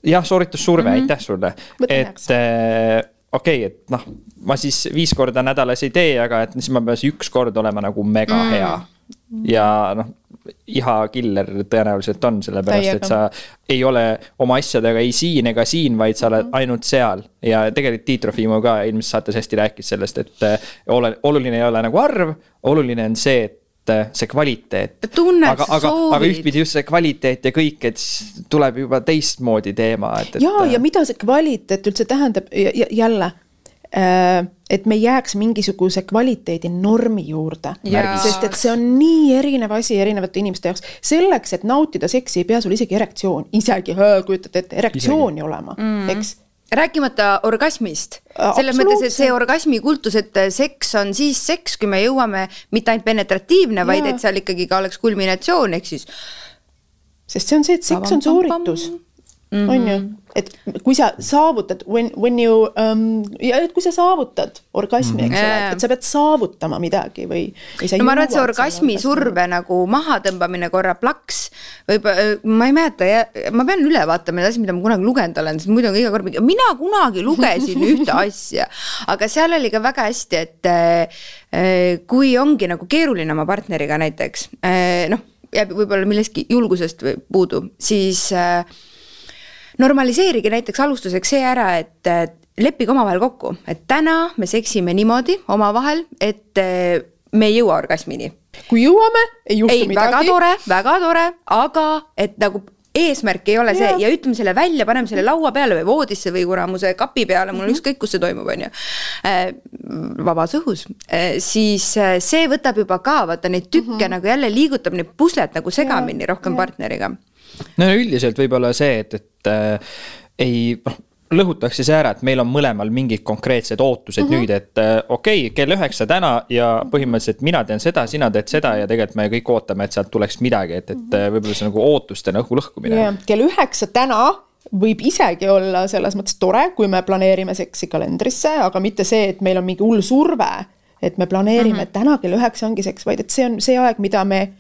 jah, sooritussurve mm, -hmm. aitäh sulle, et äh, okei okay,, et noh, ma siis viis korda nädalas ei tee, aga et siis ma pean siis üks kord olema nagu mega mm. hea ja noh, iha killer tõenäoliselt on, sellepärast et sa ei ole oma asjadega ei siin ega siin, vaid sa oled mhm. ainult seal. ja tegelikult Tiit Trofimov ka eelmises saates hästi rääkis sellest, et eh, ole, oluline ei ole nagu arv, oluline on see, et eh, see kvaliteet. aga, soovid. aga ühtpidi just see kvaliteet ja kõik, et tuleb juba teistmoodi teema, et, et. ja, ja mida see kvaliteet üldse tähendab jälle Äh, et me ei jääks mingisuguse kvaliteedi normi juurde. sest et see on nii erinev asi erinevate inimeste jaoks. selleks, et nautida seksi, ei pea sul isegi erektsioon, isegi, kujutate ette, erektsiooni isegi. olema mm., eks rääkimata orgasmist, selles mõttes, et see orgasmi kultus, et seks on siis seks, kui me jõuame mitte ainult penetratiivne, vaid et seal ikkagi ka oleks kulminatsioon, ehk siis. sest see on see, et seks on sooritus. On ju, et kui sa saavutad, when, when you um,, ja et kui sa saavutad orgasmi eks ole, et sa pead saavutama midagi või, või no ma arvan, et see orgasmi surve nagu mahatõmbamine korra plaks, võib, ma ei mäleta, ma pean üle vaatama need asjad, mida ma kunagi lugenud olen, sest muidu on iga kord mina kunagi lugesin [laughs] ühte asja, aga seal oli ka väga hästi, et äh, kui ongi nagu keeruline oma partneriga näiteks, äh, noh, jääb võib-olla millestki julgusest puudu, siis äh, normaliseerige näiteks alustuseks see ära, et leppige omavahel kokku, et täna me seksime niimoodi omavahel, et eh, me ei jõua orgasmini. kui jõuame, ei juhtu ei, midagi. väga tore, väga tore, aga et nagu eesmärk ei ole see ja, ja ütleme selle välja, paneme selle laua peale või voodisse või kuramuse kapi peale, mul on mm -hmm. ükskõik, kus see toimub, on ju. Eh, vabas õhus, eh, siis see võtab juba ka vaata neid tükke mm -hmm. nagu jälle liigutab neid puslet nagu segamini ja, rohkem ja. partneriga no üldiselt võib-olla see, et, et äh, ei noh lõhutaks siis ära, et meil on mõlemal mingid konkreetsed ootused mm -hmm. nüüd, et äh, okei okay,, kell üheksa täna ja põhimõtteliselt mina teen seda, sina teed seda ja tegelikult me kõik ootame, et sealt tuleks midagi, et, et äh, võib-olla see nagu ootuste õhu lõhkumine yeah.. kell üheksa täna võib isegi olla selles mõttes tore, kui me planeerime seksi kalendrisse, aga mitte see, et meil on mingi hull surve. et me planeerime mm, -hmm. et täna kell üheksa ongi seks, vaid et see on see aeg, mida me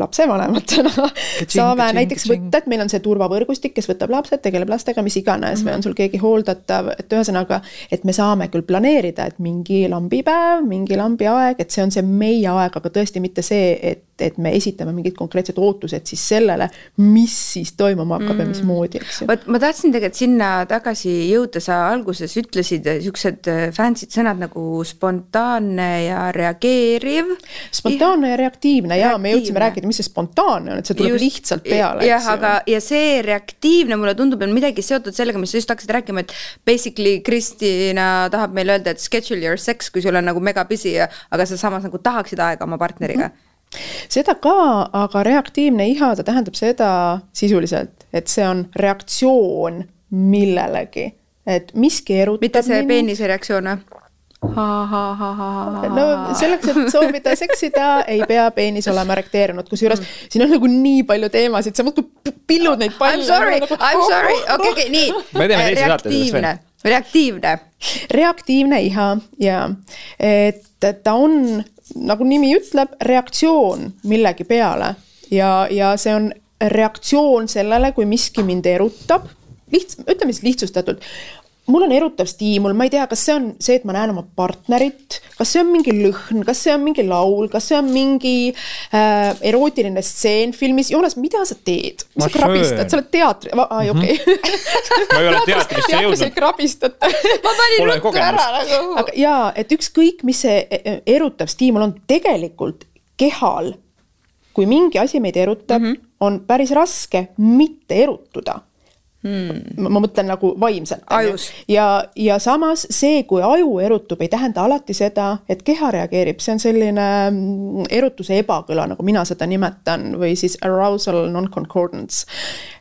lapsevanematena [laughs] saame näiteks võtta, et meil on see turvavõrgustik, kes võtab lapsed, tegeleb lastega, mis iganes mm, -hmm. või on sul keegi hooldatav, et ühesõnaga, et me saame küll planeerida, et mingi lambipäev, mingi lambiaeg, et see on see meie aeg, aga tõesti mitte see, et et me esitame mingid konkreetsed ootused siis sellele, mis siis toimuma hakkab mm. ja mismoodi, eks ju. vot ma tahtsin tegelikult sinna tagasi jõuda, sa alguses ütlesid siuksed äh, fancy'd sõnad nagu spontaanne ja reageeriv. spontaanne ja reaktiivne ja me jõudsime rääkida, mis see spontaanne on, et see tuleb Just, lihtsalt peale. jah, aga, ja see reaktiivne mulle tundub, on midagi seotud sellega, mis sa just hakkasid rääkima, et basically Kristina tahab meile öelda, et schedule your sex, kui sul on nagu mega busy ja aga sa samas nagu tahaksid aega oma partneriga mm. -hmm seda ka, aga reaktiivne iha, ta tähendab seda sisuliselt, et see on reaktsioon millelegi, et miski erutab. mitte see peenise reaktsioon või? No selleks, et soovida seksida, ei pea peenis olema erekteerunud, kusjuures mm. siin on nagu nii palju teemasid, sa muudkui pillud neid palle. I m sorry I m sorry, okei, okei, nii. me teeme teisi saate sellest veel. reaktiivne. reaktiivne iha ja, et ta on nagu nimi ütleb, reaktsioon millegi peale ja, ja see on reaktsioon sellele, kui miski mind erutab. liht-, ütleme siis lihtsustatult, mul on erutav stiimul, ma ei tea, kas see on see, et ma näen oma partnerit, kas see on mingi lõhn, kas see on mingi laul, kas see on mingi äh, erootiline stseen filmis, Joonas, mida sa teed? sa krabistad, sa oled teatri, ai okei okay. ma ei ole teatrisse jõudnud. krabistate ma panin ruttu ära nagu. aga jaa, et ükskõik, mis see e, e, erutav stiimul on, tegelikult kehal, kui mingi asi meid erutab mm, -hmm. on päris raske mitte erutuda hmm.. ma mõtlen nagu vaimselt. ja, ja samas see, kui aju erutub, ei tähenda alati seda, et keha reageerib, see on selline mm, erutuse ebakõla, nagu mina seda nimetan, või siis arousal non-concordance.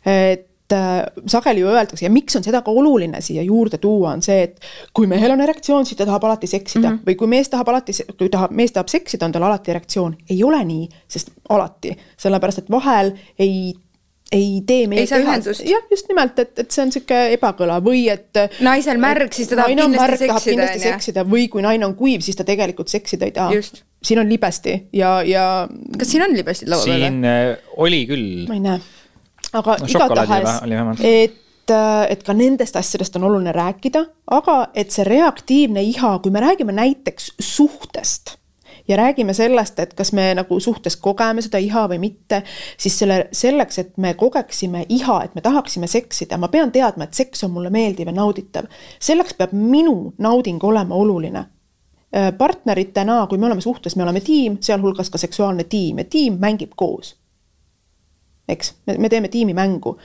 et äh, sageli ju öeldakse ja miks on seda ka oluline siia juurde tuua, on see, et kui mehel on erektsioon, siis ta tahab alati seksida mm -hmm. või kui mees tahab alati, kui tahab, mees tahab seksida, on tal alati erektsioon. ei ole nii, sest alati, sellepärast et vahel ei ei tee meie kehas, jah, just nimelt, et, et see on niisugune ebakõla või et. naisel märg, siis ta tahab kindlasti märg, seksida. tahab kindlasti seksida või kui naine on kuiv, siis ta tegelikult seksida ei taha. siin on libesti ja, ja. kas siin on libestid laua peal? siin äh, oli küll. ma ei näe, aga no, igatahes, et äh, et ka nendest asjadest on oluline rääkida, aga et see reaktiivne iha, kui me räägime näiteks suhtest ja räägime sellest, et kas me nagu suhtes kogeme seda iha või mitte, siis selle, selleks, et me kogeksime iha, et me tahaksime seksida, ma pean teadma, et seks on mulle meeldiv ja nauditav. selleks peab minu nauding olema oluline äh, partneritena, kui me oleme suhtes, me oleme tiim, sealhulgas ka seksuaalne tiim ja tiim mängib koos eks, me, me teeme tiimimängu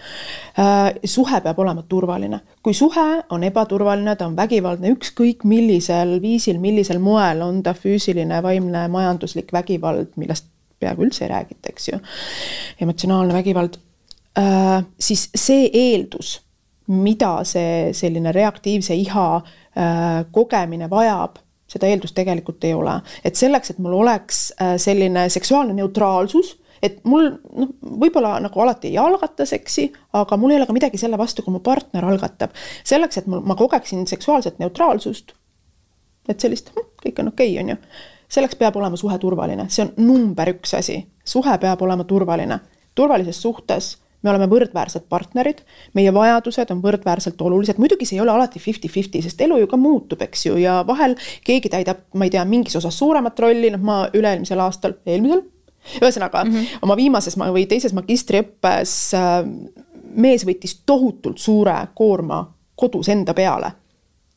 äh,. suhe peab olema turvaline, kui suhe on ebaturvaline, ta on vägivaldne, ükskõik millisel viisil, millisel moel, on ta füüsiline, vaimne, majanduslik vägivald, millest peaaegu üldse ei räägita, eks ju. emotsionaalne vägivald äh,, siis see eeldus, mida see selline reaktiivse iha äh, kogemine vajab seda eeldust tegelikult ei ole, et selleks, et mul oleks selline seksuaalne neutraalsus et mul noh, võib-olla nagu alati ei algata seksi, aga mul ei ole ka midagi selle vastu, kui mu partner algatab. selleks, et mul, ma kogeksin seksuaalset neutraalsust, et sellist, hm, kõik on okei okay,, on ju. selleks peab olema suhe turvaline, see on number üks asi. suhe peab olema turvaline. turvalises suhtes me oleme võrdväärsed partnerid, meie vajadused on võrdväärselt olulised, muidugi see ei ole alati fifty-fifty, sest elu ju ka muutub, eks ju, ja vahel keegi täidab, ma ei tea, mingis osas suuremat rolli, noh, ma üle-eelmisel aastal, eelmisel ühesõnaga mm -hmm. oma viimases või teises magistriõppes äh, mees võttis tohutult suure koorma kodus enda peale.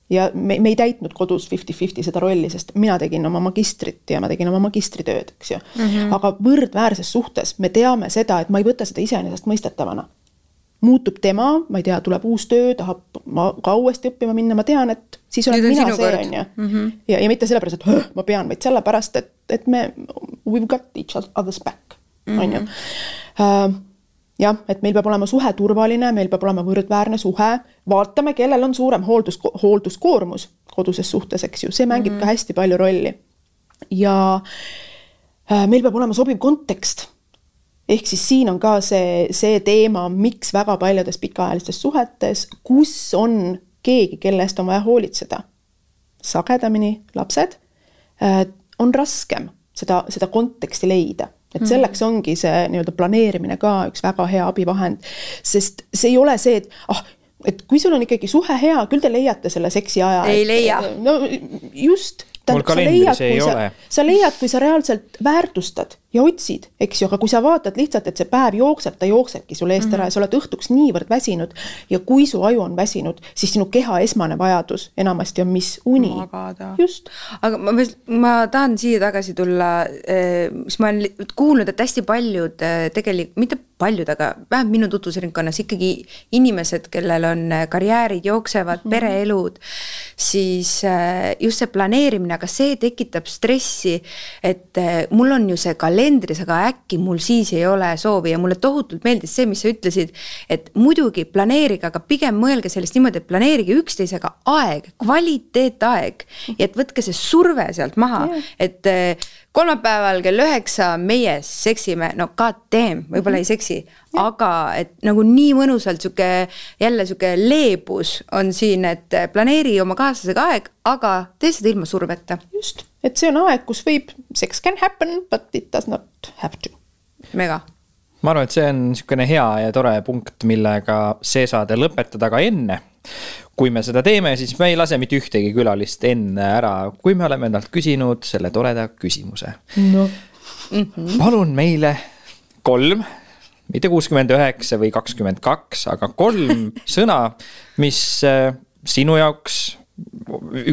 ja me, me ei täitnud kodus fifty-fifty seda rolli, sest mina tegin oma magistrit ja ma tegin oma magistritööd, eks ju mm. -hmm. aga võrdväärses suhtes me teame seda, et ma ei võta seda iseenesestmõistetavana muutub tema, ma ei tea, tuleb uus töö, tahab ma ka uuesti õppima minna, ma tean, et siis olen mina see, on ju. Mhm. ja, ja mitte sellepärast, et ma pean, vaid sellepärast, et, et me, we ve got each other's back, on ju. Mhm. Äh, jah, et meil peab olema suhe turvaline, meil peab olema võrdväärne suhe, vaatame, kellel on suurem hooldus, hoolduskoormus koduses suhtes, eks ju, see mängib mm -hmm. ka hästi palju rolli. ja äh, meil peab olema sobiv kontekst ehk siis siin on ka see, see teema, miks väga paljudes pikaajalistes suhetes, kus on keegi, kelle eest on vaja hoolitseda. sagedamini lapsed, äh, on raskem seda, seda konteksti leida et mhm. selleks ongi see nii-öelda planeerimine ka üks väga hea abivahend, sest see ei ole see, et ah, et kui sul on ikkagi suhe hea, küll te leiate selle seksi aja. ei leia. no just mul kalendris ei ole. sa leiad, kui sa reaalselt väärtustad ja otsid, eks ju, aga kui sa vaatad lihtsalt, et see päev jookseb, ta jooksebki sul eest mm -hmm. ära ja sa oled õhtuks niivõrd väsinud ja kui su aju on väsinud, siis sinu keha esmane vajadus enamasti on mis? uni. just. aga ma, ma tahan siia tagasi tulla, eh, mis ma olen kuulnud, et hästi paljud eh, tegelikult, mitte paljud, aga vähemalt minu tutvusringkonnas ikkagi inimesed, kellel on eh, karjäärid jooksevad mm, -hmm. pereelud, siis just see planeerimine, aga see tekitab stressi, et mul on ju see kalender kalendris, aga äkki mul siis ei ole soovi ja mulle tohutult meeldis see, mis sa ütlesid. et muidugi planeerige, aga pigem mõelge sellest niimoodi, et planeerige üksteisega aeg, kvaliteetaeg. ja et võtke see surve sealt maha, et eh, kolmapäeval kell üheksa meie seksime, no god damn, võib-olla ei seksi, aga et nagu nii mõnusalt sihuke jälle sihuke leebus on siin, et planeeri oma kaaslasega aeg, aga tee seda ilma surveta. just et see on aeg, kus võib, sex can happen, but it does not have to. mega. ma arvan, et see on niisugune hea ja tore punkt, millega see saade lõpetada, aga enne kui me seda teeme, siis me ei lase mitte ühtegi külalist enne ära, kui me oleme endalt küsinud selle toreda küsimuse no.. Mm -hmm. palun meile kolm, mitte kuuskümmend üheksa või kakskümmend kaks, aga kolm [laughs] sõna, mis äh, sinu jaoks,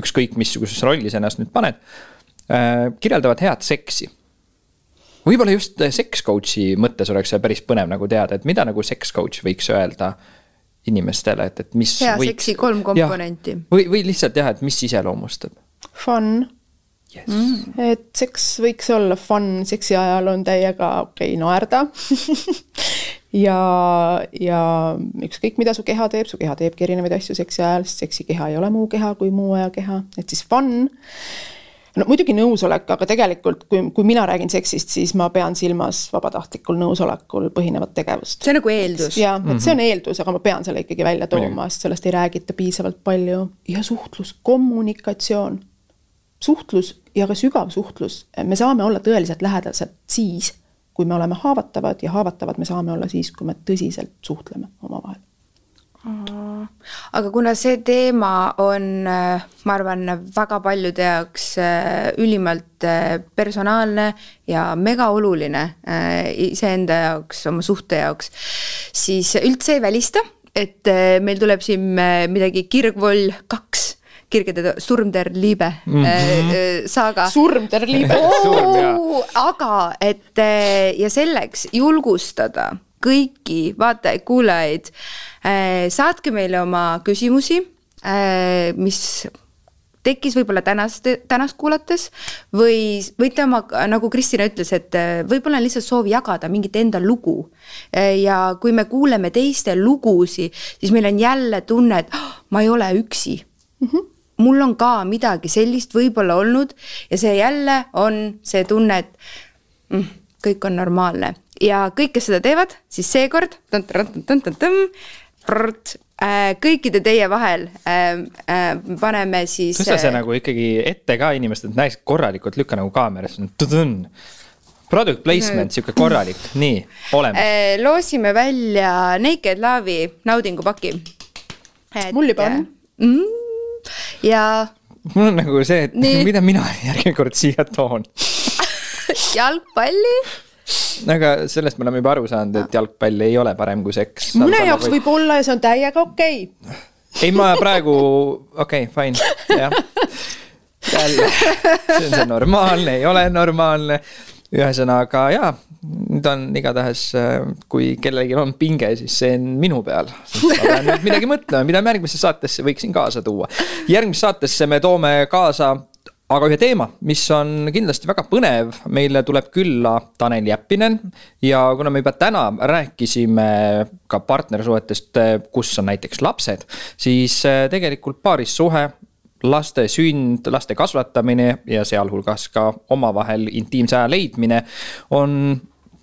ükskõik missuguses rollis ennast nüüd paned kirjeldavad head seksi. võib-olla just äh, sex coach'i mõttes oleks see päris põnev nagu teada, et mida nagu sex coach võiks öelda inimestele, et, et mis. hea võiks, seksi kolm komponenti. või, või lihtsalt jah, et mis iseloomustab. Fun yes.. Mm. et seks võiks olla fun, seksi ajal on täiega okei okay, naerda [laughs] ja, ja ükskõik, mida su keha teeb, su keha teebki erinevaid asju seksi ajal, sest seksi keha ei ole muu keha kui muu aja keha, et siis fun no muidugi nõusolek, aga tegelikult kui, kui mina räägin seksist, siis ma pean silmas vabatahtlikul nõusolekul põhinevat tegevust. see on nagu eeldus. jaa, et mm -hmm. see on eeldus, aga ma pean selle ikkagi välja tooma, sest sellest ei räägita piisavalt palju. ja suhtlus, kommunikatsioon. suhtlus ja ka sügav suhtlus, me saame olla tõeliselt lähedased siis, kui me oleme haavatavad ja haavatavad me saame olla siis, kui me tõsiselt suhtleme omavahel aga kuna see teema on, äh, ma arvan, väga paljude jaoks äh, ülimalt äh, personaalne ja megaoluline iseenda jaoks, oma suhte jaoks, siis üldse ei välista, et meil tuleb siin midagi Kirgvoll kaks kirgede Surm der Liebe mm -hmm. saaga. Surm der Liebe aga et ja selleks julgustada kõiki vaatajaid-kuulajaid Äh, saatke meile oma küsimusi, äh, mis tekkis võib-olla tänast, tänast kuulates või võite oma, nagu Kristina ütles, et äh, võib-olla on lihtsalt soov jagada mingit enda lugu. ja kui me kuuleme teiste lugusid, siis meil on jälle tunne, et oh, ma ei ole üksi mm. -hmm mul on ka midagi sellist võib-olla olnud ja see jälle on see tunne, et mm, kõik on normaalne ja kõik, kes seda teevad, siis seekord Äh, kõikide teie vahel äh, äh, paneme siis. tõsta see nagu ikkagi ette ka inimestele, et näeks korralikult, lükka nagu kaamerasse. Product placement, sihuke korralik, nii, olemas. loosime välja Naked Love'i naudingupaki. mul juba on mm,. ja. mul on nagu see, et nii. mida mina järgmine kord siia toon [laughs] jalgpalli aga sellest me oleme juba aru saanud, et jalgpall ei ole parem kui seks. mõne jaoks võib olla ja see on täiega okei okay.. [laughs] ei, ma praegu, okei okay,, fine, jah. jälle, see on see normaalne, ei ole normaalne. ühesõnaga jaa, nüüd on igatahes, kui kellelgi on pinge, siis see on minu peal. ma pean nüüd midagi mõtlema, mida ma järgmisse saatesse võiksin kaasa tuua. järgmisse saatesse me toome kaasa aga ühe teema, mis on kindlasti väga põnev, meile tuleb külla Tanel Jeppinen. Ja kuna me juba täna rääkisime ka partnersuhetest, kus on näiteks lapsed, siis eh, tegelikult paarissuhe laste sünd, laste kasvatamine ja sealhulgas ka omavahel intiimse aja leidmine on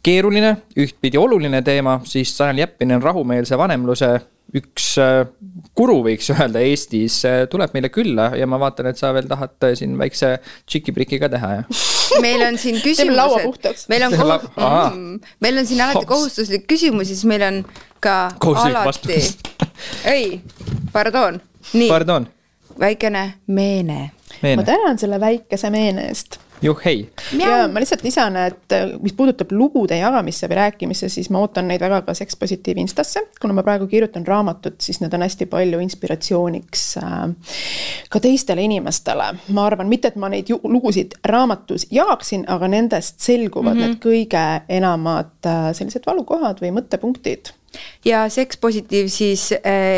keeruline, ühtpidi oluline teema, siis Tanel Jeppinen rahumeelse vanemluse üks äh, guru, võiks öelda Eestis, äh, tuleb meile külla ja ma vaatan, et sa veel tahad äh, siin väikse tšiki-priki ka teha, jah? meil on siin [laughs] küsimused, meil on kohu-, mm, meil on siin alati Hops. kohustuslik küsimus, siis meil on ka alati, [laughs] ei, pardon, nii, väikene meene. ma tänan selle väikese meene eest juhhei. ja ma lihtsalt lisan, et äh, mis puudutab lugude jagamisse või rääkimisse, siis ma ootan neid väga ka Seks Positiiv Instasse, kuna ma praegu kirjutan raamatut, siis need on hästi palju inspiratsiooniks äh, ka teistele inimestele. ma arvan, mitte et ma neid lugusid raamatus jagaksin, aga nendest selguvad mm -hmm. need kõige enamad äh, sellised valukohad või mõttepunktid ja Seks Positiiv siis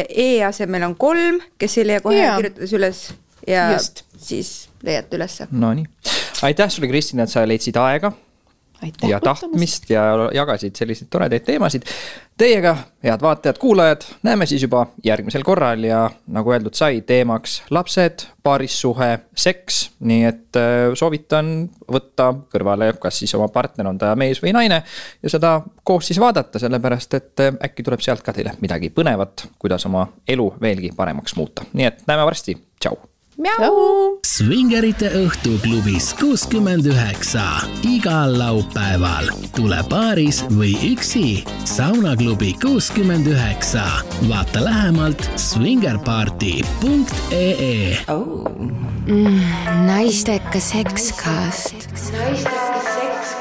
E asemel on kolm, kes ei leia kohe ja. kirjutades üles ja Just. siis leiate ülesse. Nonii aitäh sulle, Kristina, et sa leidsid aega. Ja tahtmist ja jagasid selliseid toredaid teemasid. Teiega, head vaatajad-kuulajad, näeme siis juba järgmisel korral ja nagu öeldud sai, teemaks lapsed, paarissuhe, seks. nii et äh, soovitan võtta kõrvale, kas siis oma partner on ta mees või naine ja seda koos siis vaadata, sellepärast et äh, äkki tuleb sealt ka teile midagi põnevat, kuidas oma elu veelgi paremaks muuta. nii et näeme varsti, tšau Svingerite õhtuklubis kuuskümmend üheksa igal laupäeval. tule paaris või üksi. saunaklubi kuuskümmend üheksa. vaata lähemalt svingerparty.ee oh.. Mm, naistekas sekskast. naiste